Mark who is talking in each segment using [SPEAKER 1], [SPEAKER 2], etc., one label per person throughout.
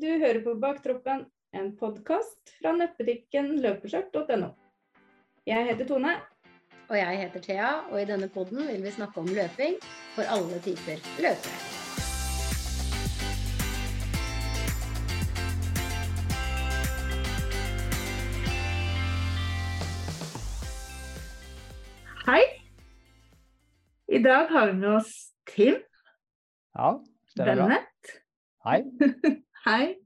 [SPEAKER 1] Du hører på Baktroppen, en podkast fra nettbutikken løpeskjørt.no. Jeg heter Tone.
[SPEAKER 2] Og jeg heter Thea, og i denne podden vil vi snakke om løping for alle typer løpere.
[SPEAKER 1] Hei. I dag har vi med oss Tim
[SPEAKER 3] Ja, stemmer bra.
[SPEAKER 1] Bennett.
[SPEAKER 3] Hei.
[SPEAKER 1] Hei.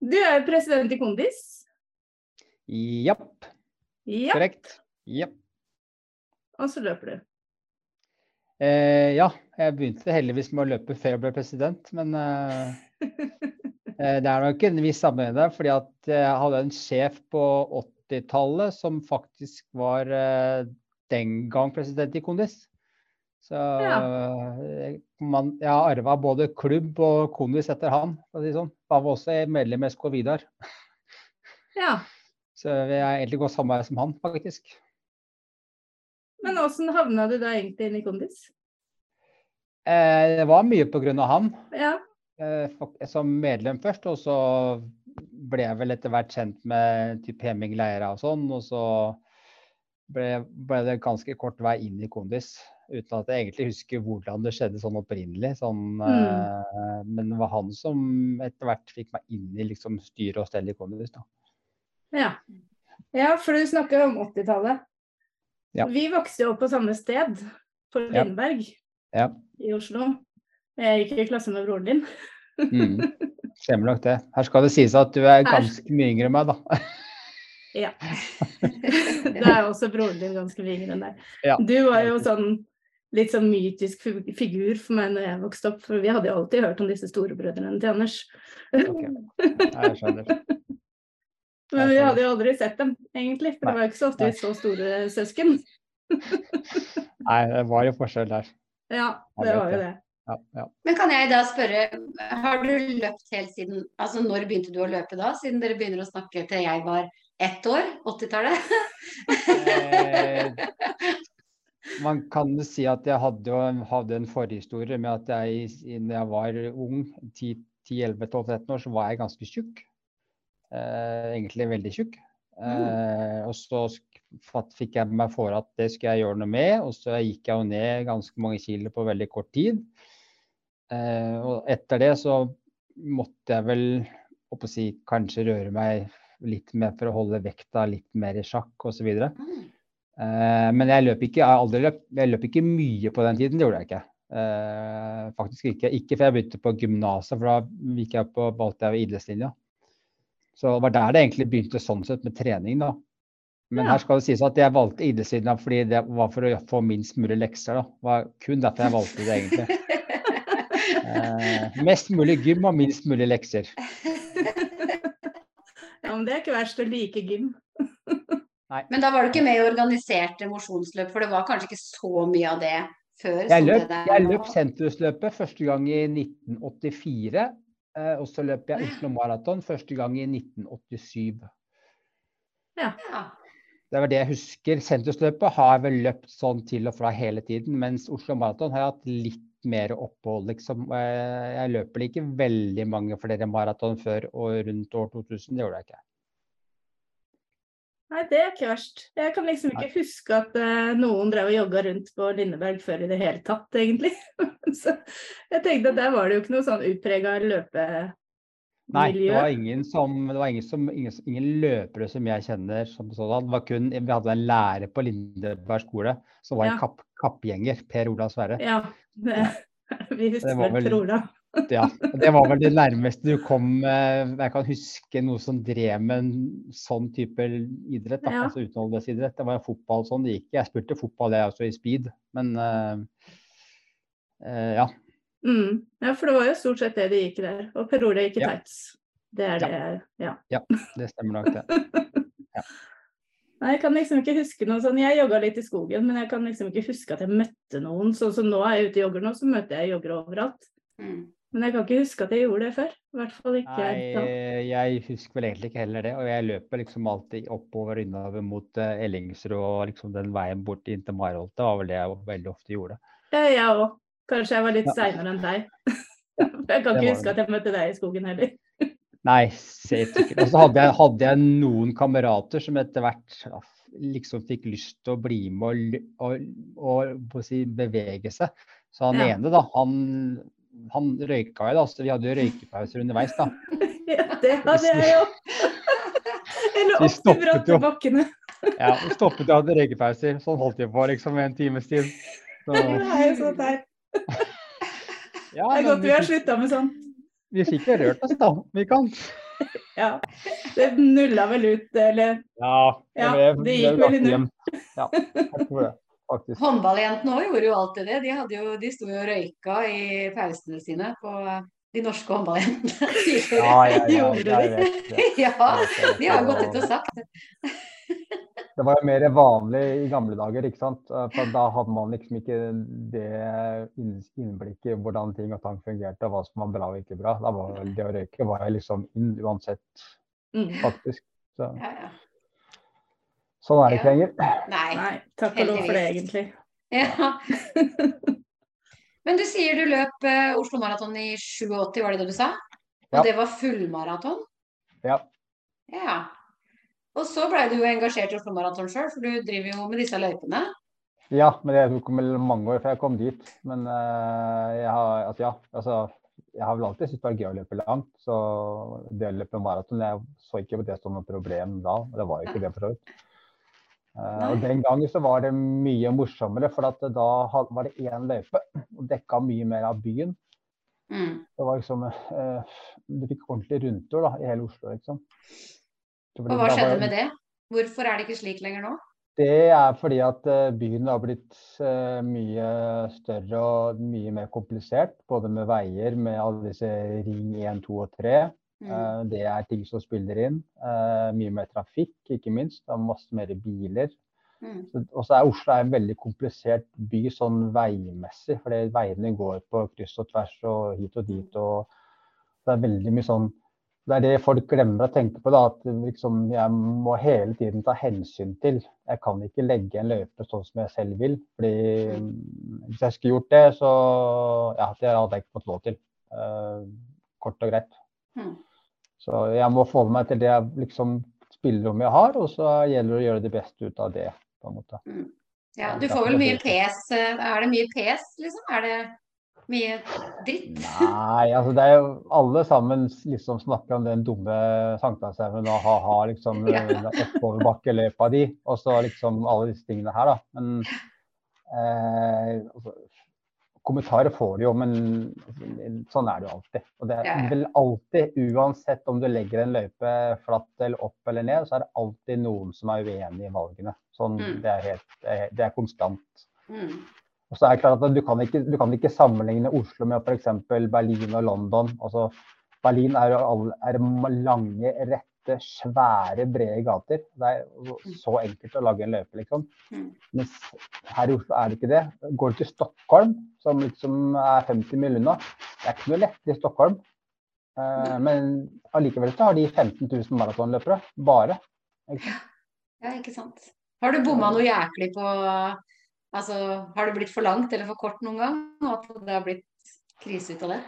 [SPEAKER 1] Du er president i Kondis.
[SPEAKER 3] Japp,
[SPEAKER 1] Ja,
[SPEAKER 3] korrekt. Japp.
[SPEAKER 1] og så løper du.
[SPEAKER 3] Eh, ja, jeg begynte heldigvis med å løpe før jeg ble president, men eh, eh, det er nok en viss sammenheng der. fordi at jeg hadde en sjef på 80-tallet som faktisk var eh, den gang president i Kondis. Så ja. man, jeg har arva både klubb og Kondis etter han. for å si sånn. Han var også medlem i SK Vidar.
[SPEAKER 1] Ja,
[SPEAKER 3] Så vi er egentlig gått samme vei som han, faktisk.
[SPEAKER 1] Men åssen havna du da egentlig inn i Kondis?
[SPEAKER 3] Eh, det var mye pga. han.
[SPEAKER 1] Ja.
[SPEAKER 3] eh, som medlem først, og så ble jeg vel etter hvert kjent med type Hemming Leira og sånn. Og så ble, ble det ganske kort vei inn i Kondis, uten at jeg egentlig husker hvordan det skjedde sånn opprinnelig. Sånn, eh, men det var han som etter hvert fikk meg inn i liksom, styre og stell i Kondis. Da.
[SPEAKER 1] Ja. ja, for du snakker om 80-tallet.
[SPEAKER 3] Ja.
[SPEAKER 1] Vi vokste jo opp på samme sted, på. Lindberg
[SPEAKER 3] Ja.
[SPEAKER 1] i Oslo. Jeg gikk i klasse med broren din.
[SPEAKER 3] Mm. Stemmer nok det. Her skal det sies at du er ganske mye yngre enn meg, da.
[SPEAKER 1] Ja. Da er også broren din ganske mye yngre enn deg.
[SPEAKER 3] Ja.
[SPEAKER 1] Du var jo sånn litt sånn mytisk figur for meg når jeg vokste opp, for vi hadde jo alltid hørt om disse storebrødrene til Anders.
[SPEAKER 3] Okay. Jeg skjønner.
[SPEAKER 1] Men vi hadde jo aldri sett dem, egentlig, for
[SPEAKER 3] Nei.
[SPEAKER 1] det var jo ikke så ofte vi så store søsken.
[SPEAKER 3] Nei, det var jo forskjell der.
[SPEAKER 1] Ja, det var jo
[SPEAKER 3] det.
[SPEAKER 1] det.
[SPEAKER 3] Ja, ja.
[SPEAKER 2] Men kan jeg da spørre, har du løpt helt siden Altså når begynte du å løpe da? Siden dere begynner å snakke til jeg var ett år? 80-tallet?
[SPEAKER 3] Man kan si at jeg hadde, hadde en forhistorie med at jeg da jeg var ung, 10-11-12-13 år, så var jeg ganske tjukk. Eh, egentlig veldig tjukk. Eh, og så fikk jeg meg for at det skulle jeg gjøre noe med, og så gikk jeg jo ned ganske mange kilo på veldig kort tid. Eh, og etter det så måtte jeg vel å si, kanskje røre meg litt mer for å holde vekta litt mer i sjakk osv.
[SPEAKER 2] Og,
[SPEAKER 3] Eh, men jeg løp ikke, jeg aldri løp, jeg løp ikke mye på den tiden, det gjorde jeg ikke. Eh, faktisk ikke. Ikke før jeg begynte på gymnaset, for da gikk jeg på, valgte jeg idrettslinja. Så det var der det egentlig begynte sånn sett med trening, da. Men
[SPEAKER 1] Ja.
[SPEAKER 3] her skal det sies at jeg valgte idrettslinja fordi det var for å få minst mulig lekser. da. Det var kun derfor jeg valgte det, egentlig. Eh, mest mulig gym og minst mulig lekser.
[SPEAKER 1] Ja, men det er ikke verst å like gym.
[SPEAKER 2] Men da var du ikke med i organiserte mosjonsløp, for det var kanskje ikke så mye av det før?
[SPEAKER 3] Jeg løp,
[SPEAKER 2] det
[SPEAKER 3] jeg løp sentrumsløpet første gang i 1984. eh, Og så løp jeg Oslo Maraton første gang i 1987.
[SPEAKER 2] Ja.
[SPEAKER 3] Det var det jeg husker. Sentrumsløpet har jeg vel løpt sånn til og fra hele tiden, mens Oslo Maraton har jeg hatt litt mer opphold, liksom. Eh, Jeg løper ikke veldig mange flere maraton før og rundt år 2000. Det gjorde jeg ikke.
[SPEAKER 1] Nei, det er ikke verst. Jeg kan liksom ikke huske at uh, noen drev og jogga rundt på Lindeberg før i det hele tatt, egentlig. Så jeg tenkte at der var det jo ikke noe sånn utprega løpemiljø.
[SPEAKER 3] Nei, det var ingen som, det var ingen, som, ingen, ingen løpere som jeg kjenner som sådan. Det var kun, vi hadde en lærer på Lindeberg skole som var
[SPEAKER 1] Ja.
[SPEAKER 3] en kapp, kappgjenger, Per Ola Sverre.
[SPEAKER 1] Ja, det, vi husker Per Ola.
[SPEAKER 3] Ja, det var vel det nærmeste du kom eh, Jeg kan huske noe som drev med en sånn type idrett, da,
[SPEAKER 1] Ja.
[SPEAKER 3] altså utholdenhetsidrett. Det var fotball sånn det gikk. Jeg spilte fotball jeg også i speed, men uh, uh, ja.
[SPEAKER 1] Mm. Ja, for det var jo stort sett det det gikk der. Og Per Ole gikk i
[SPEAKER 3] Ja.
[SPEAKER 1] tights. Det er det, ja.
[SPEAKER 3] Det stemmer nok, det.
[SPEAKER 1] Nei, jeg kan liksom ikke huske noe sånn. Jeg jogga litt i skogen, men jeg kan liksom ikke huske at jeg møtte noen. Sånn som nå er jeg ute og jogger nå, så møter jeg joggere overalt.
[SPEAKER 2] Mm.
[SPEAKER 1] Men jeg kan ikke huske at jeg gjorde det før. I hvert fall ikke
[SPEAKER 3] Nei,
[SPEAKER 1] da.
[SPEAKER 3] jeg husker vel egentlig ikke heller det. Og jeg løper liksom alltid oppover og innover mot uh, Ellingsrud og liksom den veien bort inn til Marholt. Det var vel det jeg veldig ofte gjorde.
[SPEAKER 1] Ja, jeg òg. Kanskje jeg var litt
[SPEAKER 3] Ja.
[SPEAKER 1] seinere enn deg. jeg kan ikke huske at jeg møtte deg i skogen heller.
[SPEAKER 3] Nei, helt ikke. Og så hadde jeg, hadde jeg noen kamerater som etter hvert ja, liksom fikk lyst til å bli med og, og, og, og si, bevege seg. Så han
[SPEAKER 1] Ja.
[SPEAKER 3] ene, da, han, han røyka jo, da. Så vi hadde jo røykepauser underveis, da.
[SPEAKER 1] Ja, det hadde jeg jo. Eller opp
[SPEAKER 3] stoppet
[SPEAKER 1] bratte bakkene.
[SPEAKER 3] Ja, vi stoppet og hadde røykepauser. Sånn holdt vi på liksom en times tid. Så,
[SPEAKER 1] Det er jo sånn der.
[SPEAKER 3] ja,
[SPEAKER 1] Det er godt vi har slutta med sånt.
[SPEAKER 3] Vi fikk jo rørt oss, da. Vi kan.
[SPEAKER 1] Ja. Det nulla vel ut, eller
[SPEAKER 3] Ja,
[SPEAKER 1] Ja,
[SPEAKER 3] ble-
[SPEAKER 1] det gikk vel i null.
[SPEAKER 3] Ja, takk for det, faktisk.
[SPEAKER 2] Håndballjentene òg gjorde jo alltid det. De, hadde jo, de sto jo og røyka i pausene sine på de norske håndballjentene.
[SPEAKER 3] Ja, ja, ja, jeg vet det.
[SPEAKER 2] Ja,
[SPEAKER 3] Jeg
[SPEAKER 2] de har gått ut og sagt det.
[SPEAKER 3] Det var jo mer vanlig i gamle dager, ikke sant. For da hadde man liksom ikke det innblikket i hvordan ting og tang fungerte, og hva som var bra og ikke bra. Da var det å røyke var jo liksom inn uansett,
[SPEAKER 1] mm.
[SPEAKER 3] faktisk. Så,
[SPEAKER 2] Ja, ja.
[SPEAKER 3] Sånn er det ikke lenger.
[SPEAKER 2] Nei.
[SPEAKER 1] Nei, takk og lov for det, egentlig.
[SPEAKER 2] Ja. Men du sier du løp eh, Oslo Maraton i 87, var det det du sa? Og
[SPEAKER 3] Ja.
[SPEAKER 2] det var fullmaraton?
[SPEAKER 3] Ja.
[SPEAKER 2] Ja. Og så blei du jo engasjert i Oslo Maraton sjøl, for du driver jo med disse løypene.
[SPEAKER 3] Ja, men det tok vel mange år før jeg kom dit. Men uh, jeg har, altså, ja, altså, jeg har vel alltid syntes det var gøy å løpe langt. Så det å løpe maraton, jeg så ikke på det som noe problem da. og Det var jo ikke det for så vidt. Eh, og den gangen så var det mye morsommere, for at da var det én løype og dekka mye mer av byen.
[SPEAKER 2] Mm.
[SPEAKER 3] Det var liksom uh, Du fikk ordentlig rundtur da, i hele Oslo, liksom.
[SPEAKER 2] Og hva skjedde med det? Hvorfor er det ikke slik lenger nå?
[SPEAKER 3] Det er fordi at eh, byen har blitt mye større og mye mer komplisert. Både med veier, med alle disse Ring 1, 2 og 3.
[SPEAKER 2] Mm.
[SPEAKER 3] Eh, Det er ting som spiller inn. Eh, Mye mer trafikk, ikke minst. Det er masse mer biler.
[SPEAKER 2] Mm.
[SPEAKER 3] Og så er Oslo en veldig komplisert by sånn veimessig. fordi veiene går på kryss og tvers og hit og dit. og Det er veldig mye sånn Det er det folk glemmer å tenke på. da, At liksom, jeg må hele tiden ta hensyn til. Jeg kan ikke legge en løype sånn som jeg selv vil. fordi mm, Hvis jeg skulle gjort det, så ja, det hadde jeg ikke fått lov til. Uh, kort og greit.
[SPEAKER 2] Mm.
[SPEAKER 3] Så jeg må forholde meg til det liksom, spillerommet jeg har, og så gjelder det å gjøre det beste ut av det. på en måte.
[SPEAKER 2] Ja, du får vel mye pes. eh, Er det mye pes, liksom? Er det mye dritt?
[SPEAKER 3] Nei, altså det er jo alle sammen liksom snakker om den dumme Sankthanshaugen og ha-ha, liksom
[SPEAKER 2] Ja.
[SPEAKER 3] oppoverbakkeløypa di, og så liksom alle disse tingene her, da. Men eh, altså, kommentarer får du jo, men sånn er det jo alltid. Og det er vel alltid, uansett om du legger en løype flatt eller opp eller ned, så er det alltid noen som er uenig i valgene. Sånn,
[SPEAKER 2] Mm.
[SPEAKER 3] det, er helt, det, er, er konstant.
[SPEAKER 2] Mm.
[SPEAKER 3] Og så er det klart at Du kan ikke, du kan ikke sammenligne Oslo med f.eks. Berlin og London. Altså, Berlin er er lange, rette, svære, brede gater. Det er så enkelt å lage en løype, liksom.
[SPEAKER 2] Mm.
[SPEAKER 3] Mens her i Oslo er det ikke det. Går du til Stockholm, som liksom er 50 mil unna, det er ikke noe lett i Stockholm. Eh, men allikevel så har de 15 000 maratonløpere. Bare. Ikke?
[SPEAKER 2] Ja, ikke sant. Har du bomma noe jæklig på Altså, har det blitt for langt eller for kort noen gang? Og at det har blitt krise ut av det?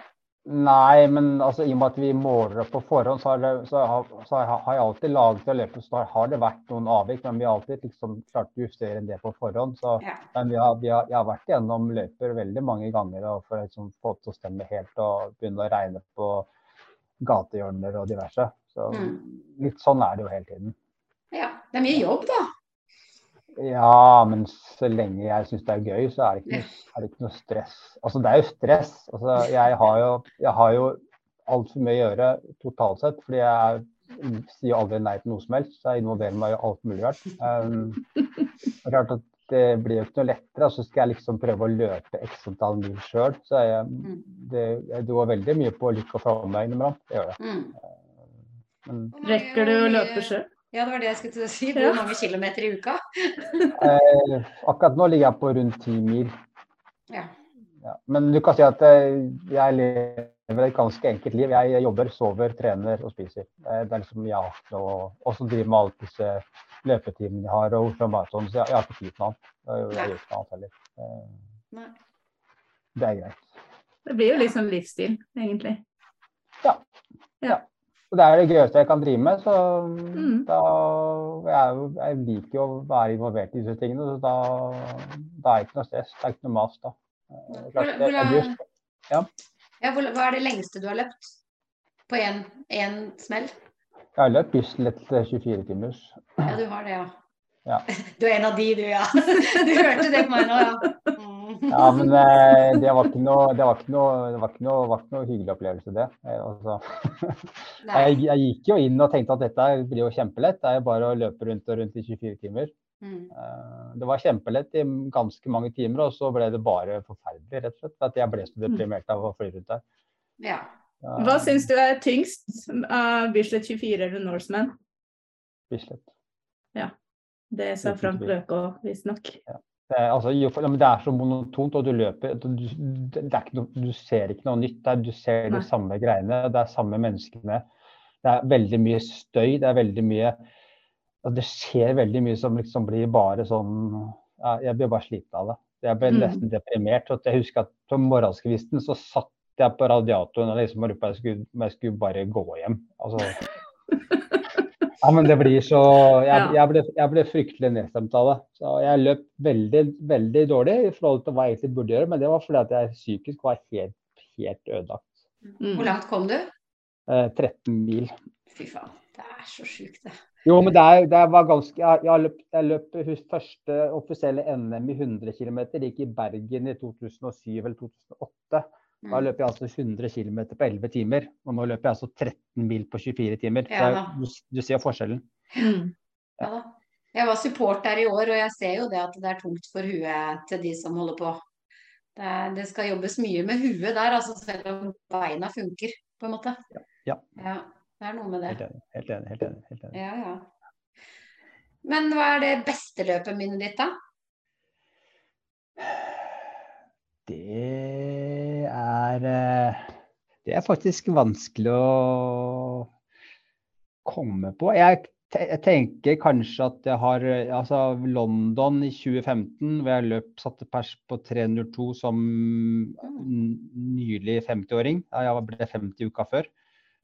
[SPEAKER 3] Nei, men altså, i og med at vi måler opp på forhånd, så har, det, så har, så har jeg alltid laget og løype. Så har det vært noen avvik, men vi har alltid liksom klart å justere det på forhånd. Så,
[SPEAKER 2] Ja.
[SPEAKER 3] men vi har, vi har, jeg har vært gjennom løyper veldig mange ganger og for å liksom, få det til å stemme helt og begynne å regne på gatehjørner og diverse. Så
[SPEAKER 2] Mm.
[SPEAKER 3] litt sånn er det jo hele tiden.
[SPEAKER 2] ja. Det er mye jobb, da.
[SPEAKER 3] Ja, men så lenge jeg syns det er gøy, så er det, ikke noe, er det ikke noe stress. Altså, det er jo stress. Altså, jeg har jo, jeg har jo altfor mye å gjøre totalt sett, fordi jeg sier aldri nei til noe som helst. Så jeg involverer meg i alt mulig rart. Um, klart at det blir jo ikke noe lettere. Så skal jeg liksom prøve å løpe x antall mil sjøl. Så jeg,
[SPEAKER 2] Mm.
[SPEAKER 3] det, jeg går veldig mye på lykke og framvei innimellom. Det gjør det.
[SPEAKER 2] Mm.
[SPEAKER 3] Men
[SPEAKER 1] Rekker du å løpe sjøl?
[SPEAKER 2] Ja, det var det jeg skulle til å si.
[SPEAKER 1] Ja.
[SPEAKER 2] Hvor mange kilometer i uka?
[SPEAKER 3] eh, akkurat nå ligger jeg på rundt ti mil.
[SPEAKER 2] Ja.
[SPEAKER 3] Ja, men du kan si at eh, jeg lever et ganske enkelt liv. Jeg jobber, sover, trener og spiser. Det er liksom jeg har Og så driver med alle disse løpetimene jeg har, og Oslo Maraton. Så jeg, jeg har ikke tid til noe annet. Jeg, jeg gjør ikke noe annet heller. Eh,
[SPEAKER 2] Nei.
[SPEAKER 3] Det er greit.
[SPEAKER 1] Det blir jo litt sånn livsstil, egentlig.
[SPEAKER 3] Ja.
[SPEAKER 1] Ja.
[SPEAKER 3] Og det er det gøyeste jeg kan drive med. Så
[SPEAKER 1] Mm.
[SPEAKER 3] da jeg, jeg liker jo å være involvert i disse tingene. Så da, da er det ikke noe stress. Det er ikke noe mas da. Eh,
[SPEAKER 2] Hvor, hvor,
[SPEAKER 3] jeg- jeg
[SPEAKER 2] ja, hvor, hva er det lengste du har løpt? På én smell?
[SPEAKER 3] Jeg har løpt Bislett 24 timers.
[SPEAKER 2] Ja, du har det, ja.
[SPEAKER 3] Ja.
[SPEAKER 2] Du er en av de, du, ja. Du hørte det på meg nå, ja. Mm.
[SPEAKER 3] Ja, men eh, det var ikke noe, det var ikke noe, det var ikke noe, var ikke noe hyggelig opplevelse, det. Eh, Altså. Jeg, jeg gikk jo inn og tenkte at dette blir jo kjempelett. Det er jo bare å løpe rundt og rundt i 24 timer.
[SPEAKER 2] Mm.
[SPEAKER 3] Eh, Det var kjempelett i ganske mange timer, og så ble det bare forferdelig, rett og slett. At jeg ble så deprimert av å fly rundt der.
[SPEAKER 2] Ja.
[SPEAKER 3] Ja,
[SPEAKER 1] Hva syns du er tyngst av Bislett 24 eller Norseman?
[SPEAKER 3] Bislett. Ja.
[SPEAKER 1] Det sa Frank Løkå visstnok.
[SPEAKER 3] Er, altså, for- men det er så monotont, og du løper du, noe, du ser ikke noe nytt der. Du ser de samme greiene, det er samme menneskene. Det er veldig mye støy, det er veldig mye Det skjer veldig mye som liksom blir bare sånn ja, Jeg blir bare sliten av det. Jeg ble
[SPEAKER 1] Mm.
[SPEAKER 3] nesten deprimert. og Jeg husker at på morgenskvisten så satt jeg på radiatoren og liksom lurte på om jeg skulle bare gå hjem. Altså, ja, men det blir så Jeg, jeg, ble, jeg ble fryktelig nedstemt av det. Så jeg løp veldig, veldig dårlig i forhold til hva jeg egentlig burde gjøre, men det var fordi at jeg psykisk var helt, helt ødelagt.
[SPEAKER 1] Mm.
[SPEAKER 2] Hvor langt kom du?
[SPEAKER 3] Eh, 13 mil.
[SPEAKER 2] Fy faen, det er så sjukt, det.
[SPEAKER 3] Jo, men det, er, det var ganske Jeg, jeg, løp, jeg løp hus- første offisielle NM i 100 km. Det gikk i Bergen i 2007 eller 2008. Da løper jeg altså 100 km på 11 timer. Og nå løper jeg altså 13 mil på 24 timer.
[SPEAKER 2] Ja
[SPEAKER 3] du, du ser forskjellen.
[SPEAKER 1] Mm.
[SPEAKER 2] Ja da. Jeg var support der i år, og jeg ser jo det at det er tungt for huet til de som holder på. Det, det skal jobbes mye med huet der, altså selv om beina funker, på en måte.
[SPEAKER 3] Ja.
[SPEAKER 2] det er noe med
[SPEAKER 3] Helt
[SPEAKER 2] det.
[SPEAKER 3] enig. Helt enig. Helt enig, helt enig.
[SPEAKER 2] Ja, ja. Men hva er det beste løpeminnet ditt, da?
[SPEAKER 3] Det er eh, Det er faktisk vanskelig å komme på. Jeg, jeg tenker kanskje at jeg har altså London i 2015, hvor jeg løp satte pers på 302 som nylig 50-åring. Jeg ble 50 uka før.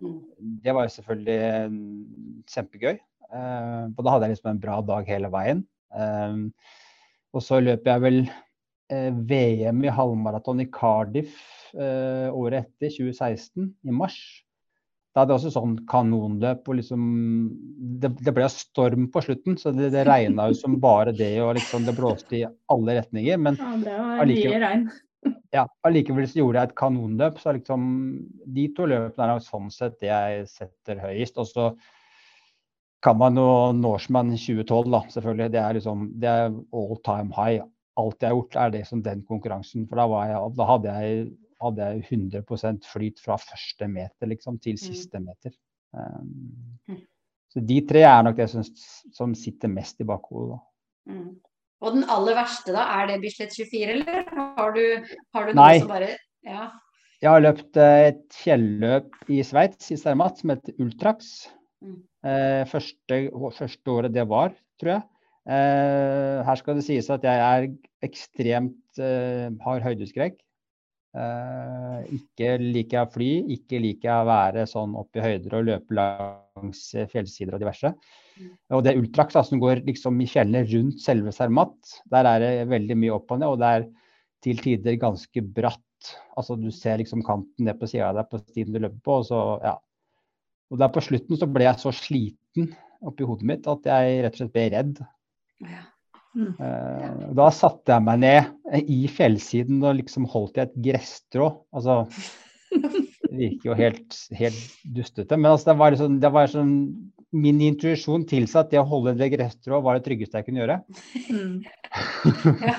[SPEAKER 2] Mm.
[SPEAKER 3] Det var jo selvfølgelig kjempegøy. Eh, og da hadde jeg liksom en bra dag hele veien. Eh, og så løp jeg vel VM i halvmaraton i Cardiff eh, året etter, 2016, i mars. Da hadde jeg også sånn kanonløp og liksom Det, det ble storm på slutten, så det, det regna jo som bare det, og liksom det blåste i alle retninger. Men
[SPEAKER 1] Ja, det var mye regn.
[SPEAKER 3] ja, allikevel så gjorde jeg et kanonløp. Så liksom de to løpene er sånn sett det jeg setter høyest. Og så kan man jo Norseman 2012, da, selvfølgelig. Det er liksom det er all time high. Alt jeg har gjort, er det som den konkurransen. For da, var jeg, da hadde, jeg, hadde jeg 100% flyt fra første meter liksom, til siste meter. Um,
[SPEAKER 2] Mm.
[SPEAKER 3] så de tre er nok det som, som sitter mest i bakhodet.
[SPEAKER 2] Mm. Og den aller verste, da? Er det Bislett 24, eller har du, har du noe
[SPEAKER 3] Nei.
[SPEAKER 2] som bare Ja.
[SPEAKER 3] Jeg har løpt eh, et fjelløp i Sveits, i Zermatt, som heter Ultrax.
[SPEAKER 2] Mm.
[SPEAKER 3] Eh, første, første året det var, tror jeg. Eh, her skal det sies at jeg er ekstremt eh, har høydeskrekk. Eh, ikke liker jeg å fly, ikke liker jeg å være sånn oppe i høyder og løpe langs fjellsider og diverse. Og det Ultrax da, som går liksom i fjellene rundt selve Zermatt, der er det veldig mye opp og ned, og det er til tider ganske bratt. Altså du ser liksom kanten ned på sida av deg på stien du løper på, og så ja. Og der på slutten så ble jeg så sliten oppi hodet mitt at jeg rett og slett ble redd.
[SPEAKER 2] Ja.
[SPEAKER 3] Eh, da satte jeg meg ned i fjellsiden og liksom holdt i et gresstrå. Altså Det virker jo helt, helt dustete. Men altså, det var liksom, det var sånn Min intuisjon tilsa at det å holde det gresstrået var det tryggeste jeg kunne gjøre.
[SPEAKER 1] Mm.
[SPEAKER 2] ja.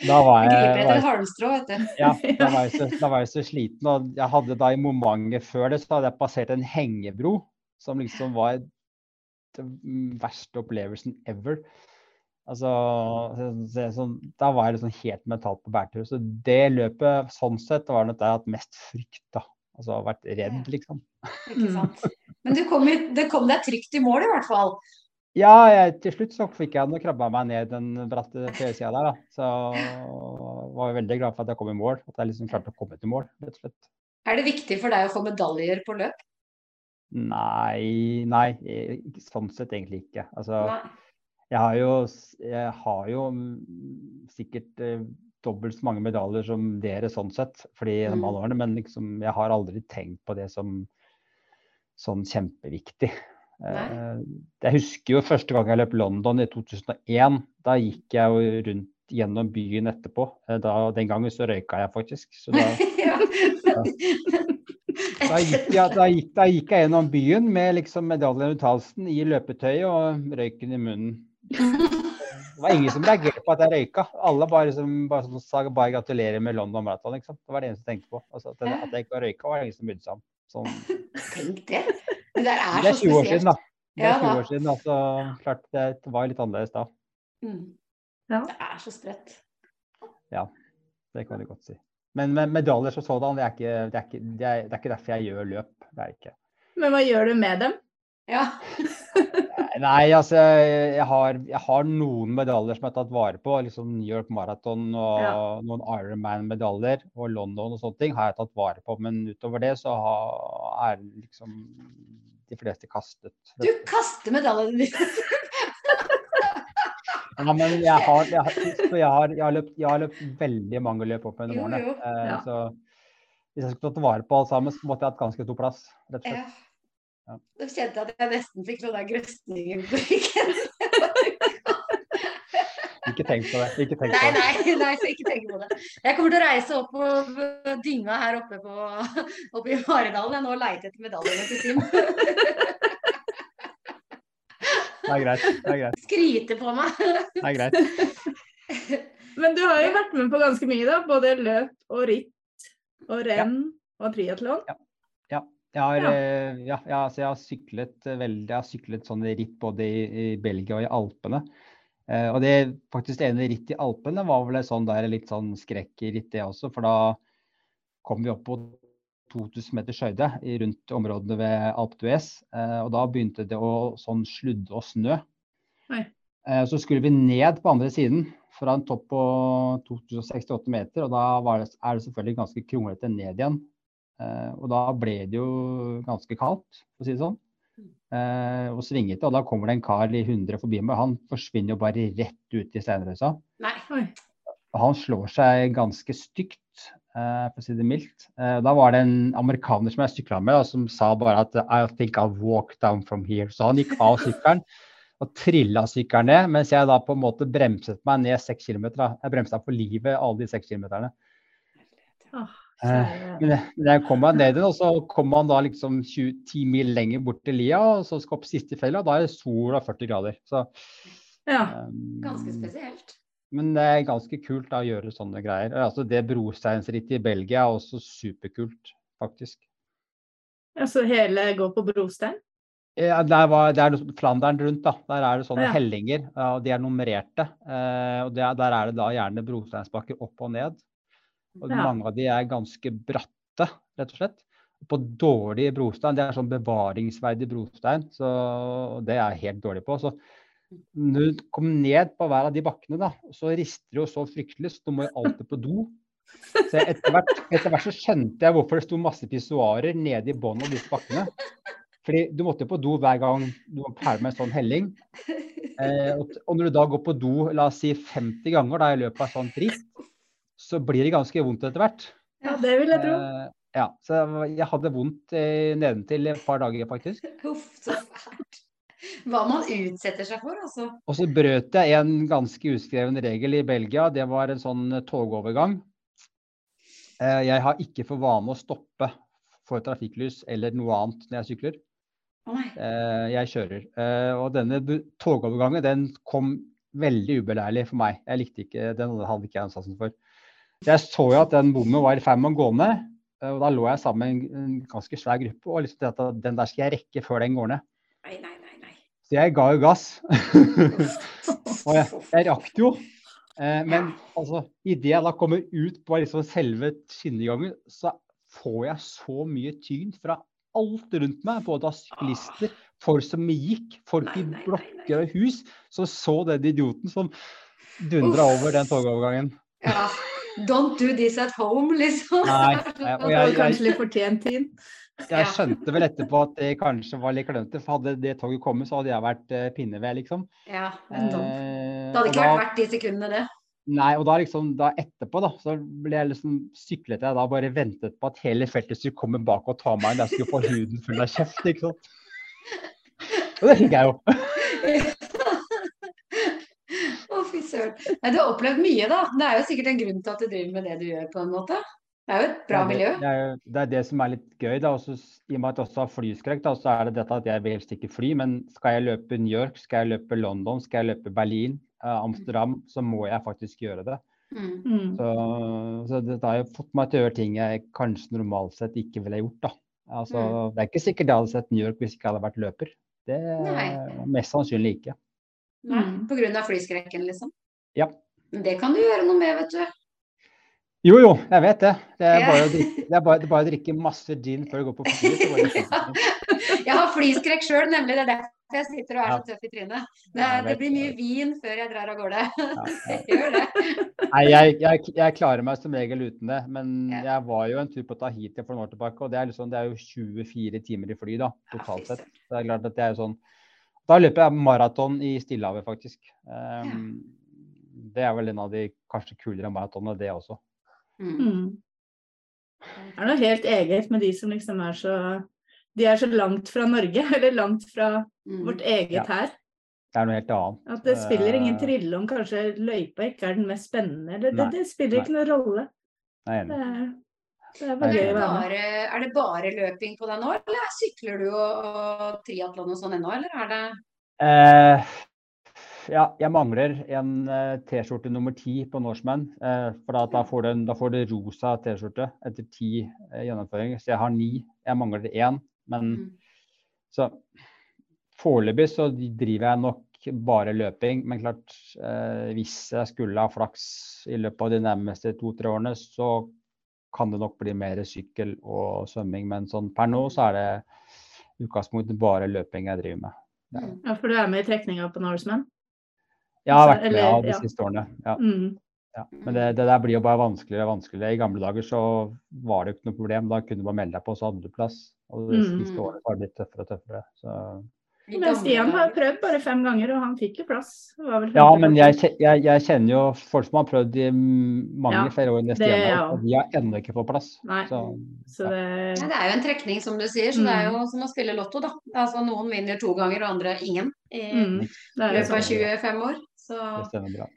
[SPEAKER 3] Da var
[SPEAKER 2] Jeg griper etter
[SPEAKER 3] var
[SPEAKER 2] et halmstrå, vet du.
[SPEAKER 3] Ja, da var, jeg så, da var jeg så sliten. Og jeg hadde da i momentet før det, så hadde jeg passert en hengebro som liksom var den verste opplevelsen ever. Altså, så, så, da var jeg liksom helt mentalt på bærtur. Så det løpet sånn sett var nok det jeg hatt mest frykt da. Altså vært redd, liksom.
[SPEAKER 2] Ikke sant. Men du kom, du kom deg trygt i mål, i hvert fall.
[SPEAKER 3] Ja, jeg, til slutt så fikk jeg nå krabba meg ned den bratte fjellsida der, da. Så var jeg veldig glad for at jeg kom i mål. At jeg liksom klarte å komme til mål, rett og slett.
[SPEAKER 2] Er det viktig for deg å få medaljer på løp?
[SPEAKER 3] Nei, nei, sånn sett egentlig ikke. Altså,
[SPEAKER 2] Nei.
[SPEAKER 3] Jeg har jo, jeg har jo mm, sikkert eh, dobbelt så mange medaljer som dere sånn sett, fordi
[SPEAKER 2] Mm.
[SPEAKER 3] alle årene, men liksom, jeg har aldri tenkt på det som sånn kjempeviktig. Eh, jeg husker jo første gang jeg løp London i 2001. Da gikk jeg jo rundt gjennom byen etterpå. Eh, Da, den gangen så røyka jeg faktisk. Så da,
[SPEAKER 2] ja.
[SPEAKER 3] da, gikk jeg, da, gikk, da gikk jeg gjennom byen med liksom medaljen rundt halsen i løpetøyet og røyken i munnen. Det var ingen som reagerte på at jeg røyka. Alle bare, som, bare som sa bare gratulerer med London Marathon. Liksom. Det var det eneste jeg tenkte på. Altså, at, at jeg ikke røyka, var det ingen som brydde seg om. Sånn.
[SPEAKER 2] Tenk det. Det der er
[SPEAKER 3] Det er
[SPEAKER 2] så
[SPEAKER 3] 20 år
[SPEAKER 2] spesielt.
[SPEAKER 3] siden, da. Det er
[SPEAKER 2] Ja,
[SPEAKER 3] 20
[SPEAKER 2] da.
[SPEAKER 3] år siden, altså, klart det var litt annerledes da.
[SPEAKER 2] Mm.
[SPEAKER 1] Ja.
[SPEAKER 2] Det er så sprøtt.
[SPEAKER 3] Det kan du godt si. Men med medaljer som sådan, det er, ikke, det, er ikke, det, er, det er ikke derfor jeg gjør løp. Det er ikke.
[SPEAKER 1] Men hva gjør du med dem?
[SPEAKER 2] Ja.
[SPEAKER 3] Nei, altså jeg, har, jeg har noen medaljer som jeg har tatt vare på. liksom New York Marathon og
[SPEAKER 1] Ja.
[SPEAKER 3] noen Ironman-medaljer og London og sånne ting har jeg tatt vare på. Men utover det så har, er liksom de fleste kastet.
[SPEAKER 2] Du kaster medaljene dine.
[SPEAKER 3] Ja, men jeg har, jeg, har, jeg, har, jeg, har løpt, jeg har løpt veldig mange løp opp gjennom årene. Eh,
[SPEAKER 1] Ja.
[SPEAKER 3] Så hvis jeg skulle tatt vare på alt sammen, så måtte jeg hatt ganske stor plass. rett og slett. Ja.
[SPEAKER 2] Da kjente jeg at jeg nesten fikk noe der grøsningen på ryggen.
[SPEAKER 3] Ikke tenk på det. ikke tenk
[SPEAKER 2] Nei,
[SPEAKER 3] på det.
[SPEAKER 2] nei, nei, så ikke tenk på det. Jeg kommer til å reise opp på dynga her oppe, på, oppe i Maridalen jeg nå leite etter medaljene til Tim.
[SPEAKER 3] Det er greit. Det er greit.
[SPEAKER 2] Skryte på meg.
[SPEAKER 3] Det er greit.
[SPEAKER 1] Men du har jo vært med på ganske mye, da. Både løp og ritt og renn og triatlon.
[SPEAKER 3] Jeg har,
[SPEAKER 1] Ja.
[SPEAKER 3] eh, ja, ja, altså jeg har syklet eh, veldig, jeg har syklet sånne ritt både i, i Belgia og i Alpene. Eh, og det faktisk ene ritt i Alpene var vel sånn der litt sånn skrekkritt det også, for da kom vi opp på 2000 meters høyde rundt områdene ved Alpe d'Huez. Eh, og da begynte det å sånn sludde og snø. Eh, så skulle vi ned på andre siden fra en topp på 2068 meter, og da var det, er det selvfølgelig ganske kronglete ned igjen. Eh, og da ble det jo ganske kaldt, for å si det sånn. Eh, og svingete, og da kommer det en kar i 100 forbi meg. Han forsvinner jo bare rett ut i steinrøysa. Han slår seg ganske stygt, eh, for å si det mildt. Eh, da var det en amerikaner som jeg sykla med, da, som sa bare at I think I'll walk down from here. Så han gikk av sykkelen og trilla sykkelen ned, mens jeg da på en måte bremset meg ned seks kilometer. Jeg bremsa for livet alle de seks kilometerne. Men jeg- kom meg ned og så kom man da liksom 20, 10 mil lenger bort til lia, og så skal opp siste fjellet, og da er det sol og 40 grader. Så,
[SPEAKER 1] Ja.
[SPEAKER 3] um,
[SPEAKER 2] Ganske spesielt.
[SPEAKER 3] Men det er ganske kult da, å gjøre sånne greier. Altså, det brosteinsrittet i Belgia er også superkult, faktisk.
[SPEAKER 1] Altså hele går på brostein?
[SPEAKER 3] Ja, der var, det er Flandern rundt, da. Der er det sånne
[SPEAKER 1] Ja.
[SPEAKER 3] hellinger, og de er nummererte. Eh, og er- der er det da gjerne brosteinsbakker opp og ned. Og
[SPEAKER 1] Ja.
[SPEAKER 3] mange av de er ganske bratte, rett og slett. På dårlig brostein, det er sånn bevaringsverdig brostein, så det er jeg helt dårlig på. Så når du kommer ned på hver av de bakkene, da, så rister det jo så fryktelig, så du må jo alltid på do. Så etter hvert, etter hvert så skjønte jeg hvorfor det sto masse pissoarer nede i bunnen av disse bakkene. Fordi du måtte på do hver gang du var ferdig med en sånn helling. Eh, og, og når du da går på do la oss si 50 ganger da, i løpet av sånn ritt, så blir det ganske vondt etter hvert.
[SPEAKER 1] Ja, det vil jeg tro.
[SPEAKER 3] Eh, ja, så jeg hadde vondt eh, nedentil et par dager, faktisk.
[SPEAKER 2] Uff, så fælt. Hva man utsetter seg for, altså.
[SPEAKER 3] Og så brøt jeg en ganske uskreven regel i Belgia. Det var en sånn eh, togovergang. Eh, jeg har ikke for vane å stoppe for trafikklys eller noe annet når jeg sykler. Eh, jeg kjører. Eh, og denne togovergangen den kom veldig ubeleilig for meg. Jeg likte ikke, Den hadde ikke jeg ansatsen for. Jeg så jo at den bommen var i ferd med å gå ned. eh, Og da lå jeg sammen med en, ganske svær gruppe og liksom tenkte at den der skal jeg rekke før den går ned.
[SPEAKER 2] Nei, nei, nei. nei.
[SPEAKER 3] Så jeg ga jo gass. og jeg, jeg rakk jo. Eh, men altså, idet jeg da kommer ut på liksom selve skinnegangen, så får jeg så mye tyn fra alt rundt meg. Både av syklister, folk som gikk, folk i
[SPEAKER 2] Nei, nei, nei.
[SPEAKER 3] blokker og hus, som så den idioten som dundra over den togovergangen.
[SPEAKER 2] Ja. Don't do this at home, liksom.
[SPEAKER 3] Nei, og jeg, jeg,
[SPEAKER 1] kanskje litt fortjent tid.
[SPEAKER 3] Jeg skjønte vel etterpå at det kanskje var litt klønete, for hadde det toget kommet, så hadde jeg vært eh, pinneved, liksom.
[SPEAKER 2] Ja, en
[SPEAKER 3] Eh,
[SPEAKER 2] Det hadde
[SPEAKER 3] ikke
[SPEAKER 2] ikke vært
[SPEAKER 3] da-
[SPEAKER 2] verdt de sekundene, det.
[SPEAKER 3] Nei, og da liksom, da etterpå, da, så ble jeg liksom, syklet jeg da bare ventet på at hele feltet skulle komme bak og ta meg inn. Jeg skulle få huden full av kjeft, ikke sant. Og det fikk jeg jo.
[SPEAKER 2] Søren. Nei, Du har opplevd mye, da. Det er jo sikkert en grunn til at du driver med det du gjør, på en måte. Det er jo et bra
[SPEAKER 3] Det
[SPEAKER 2] miljø.
[SPEAKER 3] Det, er, jo- det er det som er litt gøy, da. Også, I og med at jeg også har flyskrekk, da, så er det dette at jeg vil helst ikke fly. Men skal jeg løpe New York, skal jeg løpe London, skal jeg løpe Berlin, eh, Amsterdam, så må jeg faktisk gjøre det.
[SPEAKER 2] Mm.
[SPEAKER 1] Mm.
[SPEAKER 3] Så, så det har jo fått meg til å gjøre ting jeg kanskje normalt sett ikke ville gjort, da. Altså,
[SPEAKER 2] Mm.
[SPEAKER 3] Det er ikke sikkert jeg hadde sett New York hvis ikke jeg hadde vært løper. Det
[SPEAKER 2] Nei.
[SPEAKER 3] Mest sannsynlig ikke.
[SPEAKER 2] Nei,
[SPEAKER 1] Mm.
[SPEAKER 2] av flyskrekken, liksom.
[SPEAKER 3] Ja.
[SPEAKER 2] Men det kan du gjøre noe med, vet du.
[SPEAKER 3] Jo, jo, jeg vet det. Det er bare å drikke, det er bare, det er bare å drikke masse gin før du går på fint.
[SPEAKER 2] Jeg har flyskrekk sjøl, nemlig. Det er derfor jeg sitter og er så tøff i trynet. Det, det blir mye vin før jeg drar av gårde. Gjør det.
[SPEAKER 3] Nei, jeg, jeg, jeg klarer meg som regel uten det. Men jeg var jo en tur på Tahiti for noen år tilbake, og det er, liksom, det er jo 24 timer i fly da, totalt sett. Så det er klart at det er jo sånn Da løper jeg maraton i Stillehavet, faktisk. Um, Det er vel en av de kanskje kulere maratonene, det også.
[SPEAKER 2] Mm.
[SPEAKER 1] Mm. Det er noe helt eget med de som liksom er så De er så langt fra Norge, eller langt fra
[SPEAKER 2] Mm.
[SPEAKER 1] vårt eget
[SPEAKER 3] Ja.
[SPEAKER 1] her.
[SPEAKER 3] Det er noe helt annet.
[SPEAKER 1] At det spiller ingen
[SPEAKER 3] Eh,
[SPEAKER 1] trille om kanskje løypa ikke er den mest spennende. Eller det, det spiller ikke noen rolle.
[SPEAKER 3] Jeg er
[SPEAKER 1] Det
[SPEAKER 3] enig.
[SPEAKER 1] er, det er
[SPEAKER 2] Er
[SPEAKER 1] bare
[SPEAKER 2] det, bare, er det bare løping på deg nå, eller sykler du og, og triatlon og sånn ennå, eller er det
[SPEAKER 3] Eh, ja, jeg mangler en eh, T-skjorte nummer ti på Norseman. Eh, for da, da, får du, da får du rosa T-skjorte etter ti eh, gjennomføringer. Så jeg har ni. Jeg mangler én. Men
[SPEAKER 2] Mm.
[SPEAKER 3] så foreløpig så driver jeg nok bare løping. Men klart, eh, hvis jeg skulle ha flaks i løpet av de nærmeste to-tre årene, så kan det nok bli mer sykkel og svømming. Men sånn per nå så er det utgangspunktet bare løping jeg driver med.
[SPEAKER 2] Mm.
[SPEAKER 1] Ja, for du er med i trekninga på Norseman?
[SPEAKER 3] Jeg har
[SPEAKER 1] Altså,
[SPEAKER 3] vært med av de
[SPEAKER 1] ja.
[SPEAKER 3] siste årene. Ja,
[SPEAKER 1] Mm.
[SPEAKER 3] ja. Men det, det der blir jo bare vanskeligere og vanskeligere. I gamle dager så var det jo ikke noe problem. Da kunne du bare melde deg på, så hadde du plass. Og de
[SPEAKER 1] Mm.
[SPEAKER 3] siste årene så har det blitt tøffere og tøffere. Så.
[SPEAKER 1] Men Stian har prøvd bare fem ganger, og han fikk jo plass. Var vel
[SPEAKER 3] Ja, men jeg, jeg, jeg kjenner jo folk som har prøvd i mm, mange
[SPEAKER 1] Ja,
[SPEAKER 3] flere år enn Stian har,
[SPEAKER 1] jeg
[SPEAKER 3] og de har ennå ikke fått plass.
[SPEAKER 1] Nei.
[SPEAKER 3] Så,
[SPEAKER 1] Så det
[SPEAKER 2] Ja, det er jo en trekning, som du sier, så det er
[SPEAKER 1] Mm.
[SPEAKER 2] jo som å spille lotto, da. Altså Noen vinner to ganger, og andre ingen. I
[SPEAKER 1] mm, det jo
[SPEAKER 2] løpet av
[SPEAKER 1] sånn.
[SPEAKER 2] 25 år. Så
[SPEAKER 3] det stemmer bra.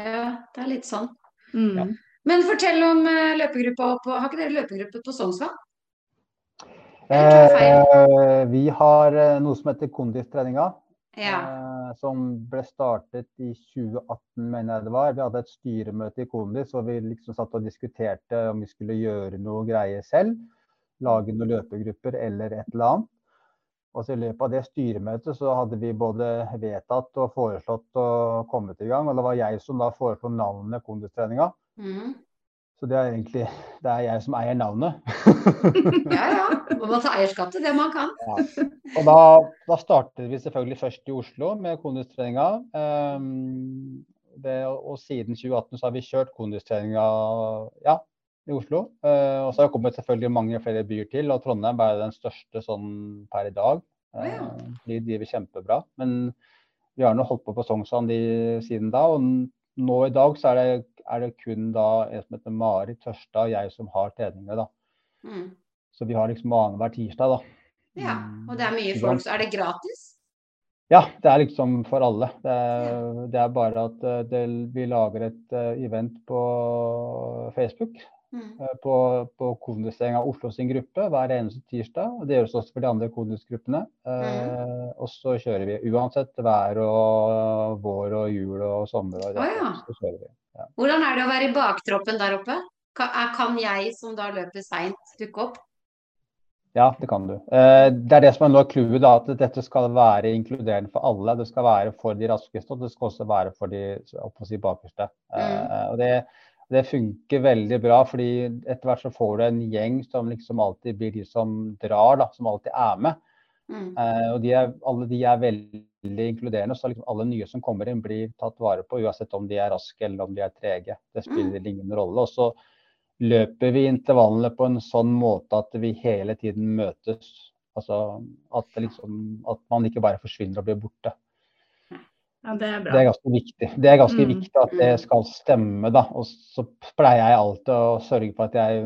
[SPEAKER 2] ja, det er litt sånn.
[SPEAKER 1] Mm.
[SPEAKER 3] Ja.
[SPEAKER 2] Men fortell om eh, løpegruppa på Har ikke dere løpegruppe på Sognsvann?
[SPEAKER 3] Eh, vi har eh, noe som heter kondistreninga.
[SPEAKER 2] Ja.
[SPEAKER 3] eh, som ble startet i 2018, mener jeg det var. Vi hadde et styremøte i Kondis, og vi liksom satt og diskuterte om vi skulle gjøre noe greier selv. Lage noen løpegrupper eller et eller annet. Og så I løpet av det styremøtet så hadde vi både vedtatt og foreslått å komme i gang. Og det var jeg som da foreslo navnet Kondistreninga.
[SPEAKER 2] Mm.
[SPEAKER 3] Så det er egentlig det er jeg som eier navnet.
[SPEAKER 2] ja ja. Man må ta eierskap til det man kan.
[SPEAKER 3] Og da, da startet vi selvfølgelig først i Oslo med kondistreninga. Um, det, og siden 2018 så har vi kjørt kondistreninga ja, i Oslo. Uh, og så har det kommet selvfølgelig mange flere byer til, og Trondheim er den største sånn per i dag. Uh, de driver kjempebra. Men vi har nå holdt på på Sognsvann siden da. og nå i dag så er det, er det kun da en som heter Marit Tørstad og jeg som har treningene. da.
[SPEAKER 2] Mm.
[SPEAKER 3] Så vi har liksom annenhver tirsdag, da.
[SPEAKER 2] Ja. Og det er mye folk, så er det gratis?
[SPEAKER 3] Ja, det er liksom for alle. Det er, det er bare at eh, det, vi lager et eh, event på Facebook.
[SPEAKER 2] Mm.
[SPEAKER 3] eh, På, på Kondisering av Oslo sin gruppe hver eneste tirsdag. og Det gjøres også for de andre kondisgruppene. Eh, og så kjører vi uansett vær og vår og jul og sommer. Og det,
[SPEAKER 2] oh, ja.
[SPEAKER 3] så kjører vi. Ja.
[SPEAKER 2] Hvordan er det å være i baktroppen der oppe? Kan, jeg som da løper seint, dukke opp?
[SPEAKER 3] Ja, det kan du. Eh, Det er det som er noe av clouet, at dette skal være inkluderende for alle. Det skal være for de raskeste, og det skal også være for de si, bakerste. Eh, Og det, det funker veldig bra, fordi etter hvert så får du en gjeng som liksom alltid blir de som drar, da, som alltid er med.
[SPEAKER 2] Mm.
[SPEAKER 3] Eh, og de er, alle de er veldig inkluderende, så liksom alle nye som kommer inn blir tatt vare på, uansett om de er raske eller om de er trege. Det spiller ingen rolle. Og så løper vi intervallene på en sånn måte at vi hele tiden møtes. Altså at, liksom, at man ikke bare forsvinner og blir borte.
[SPEAKER 1] Ja, det er bra.
[SPEAKER 3] Det er ganske viktig. Det er ganske
[SPEAKER 1] Mm.
[SPEAKER 3] viktig at det skal stemme, da. Og så pleier jeg alltid å sørge for at jeg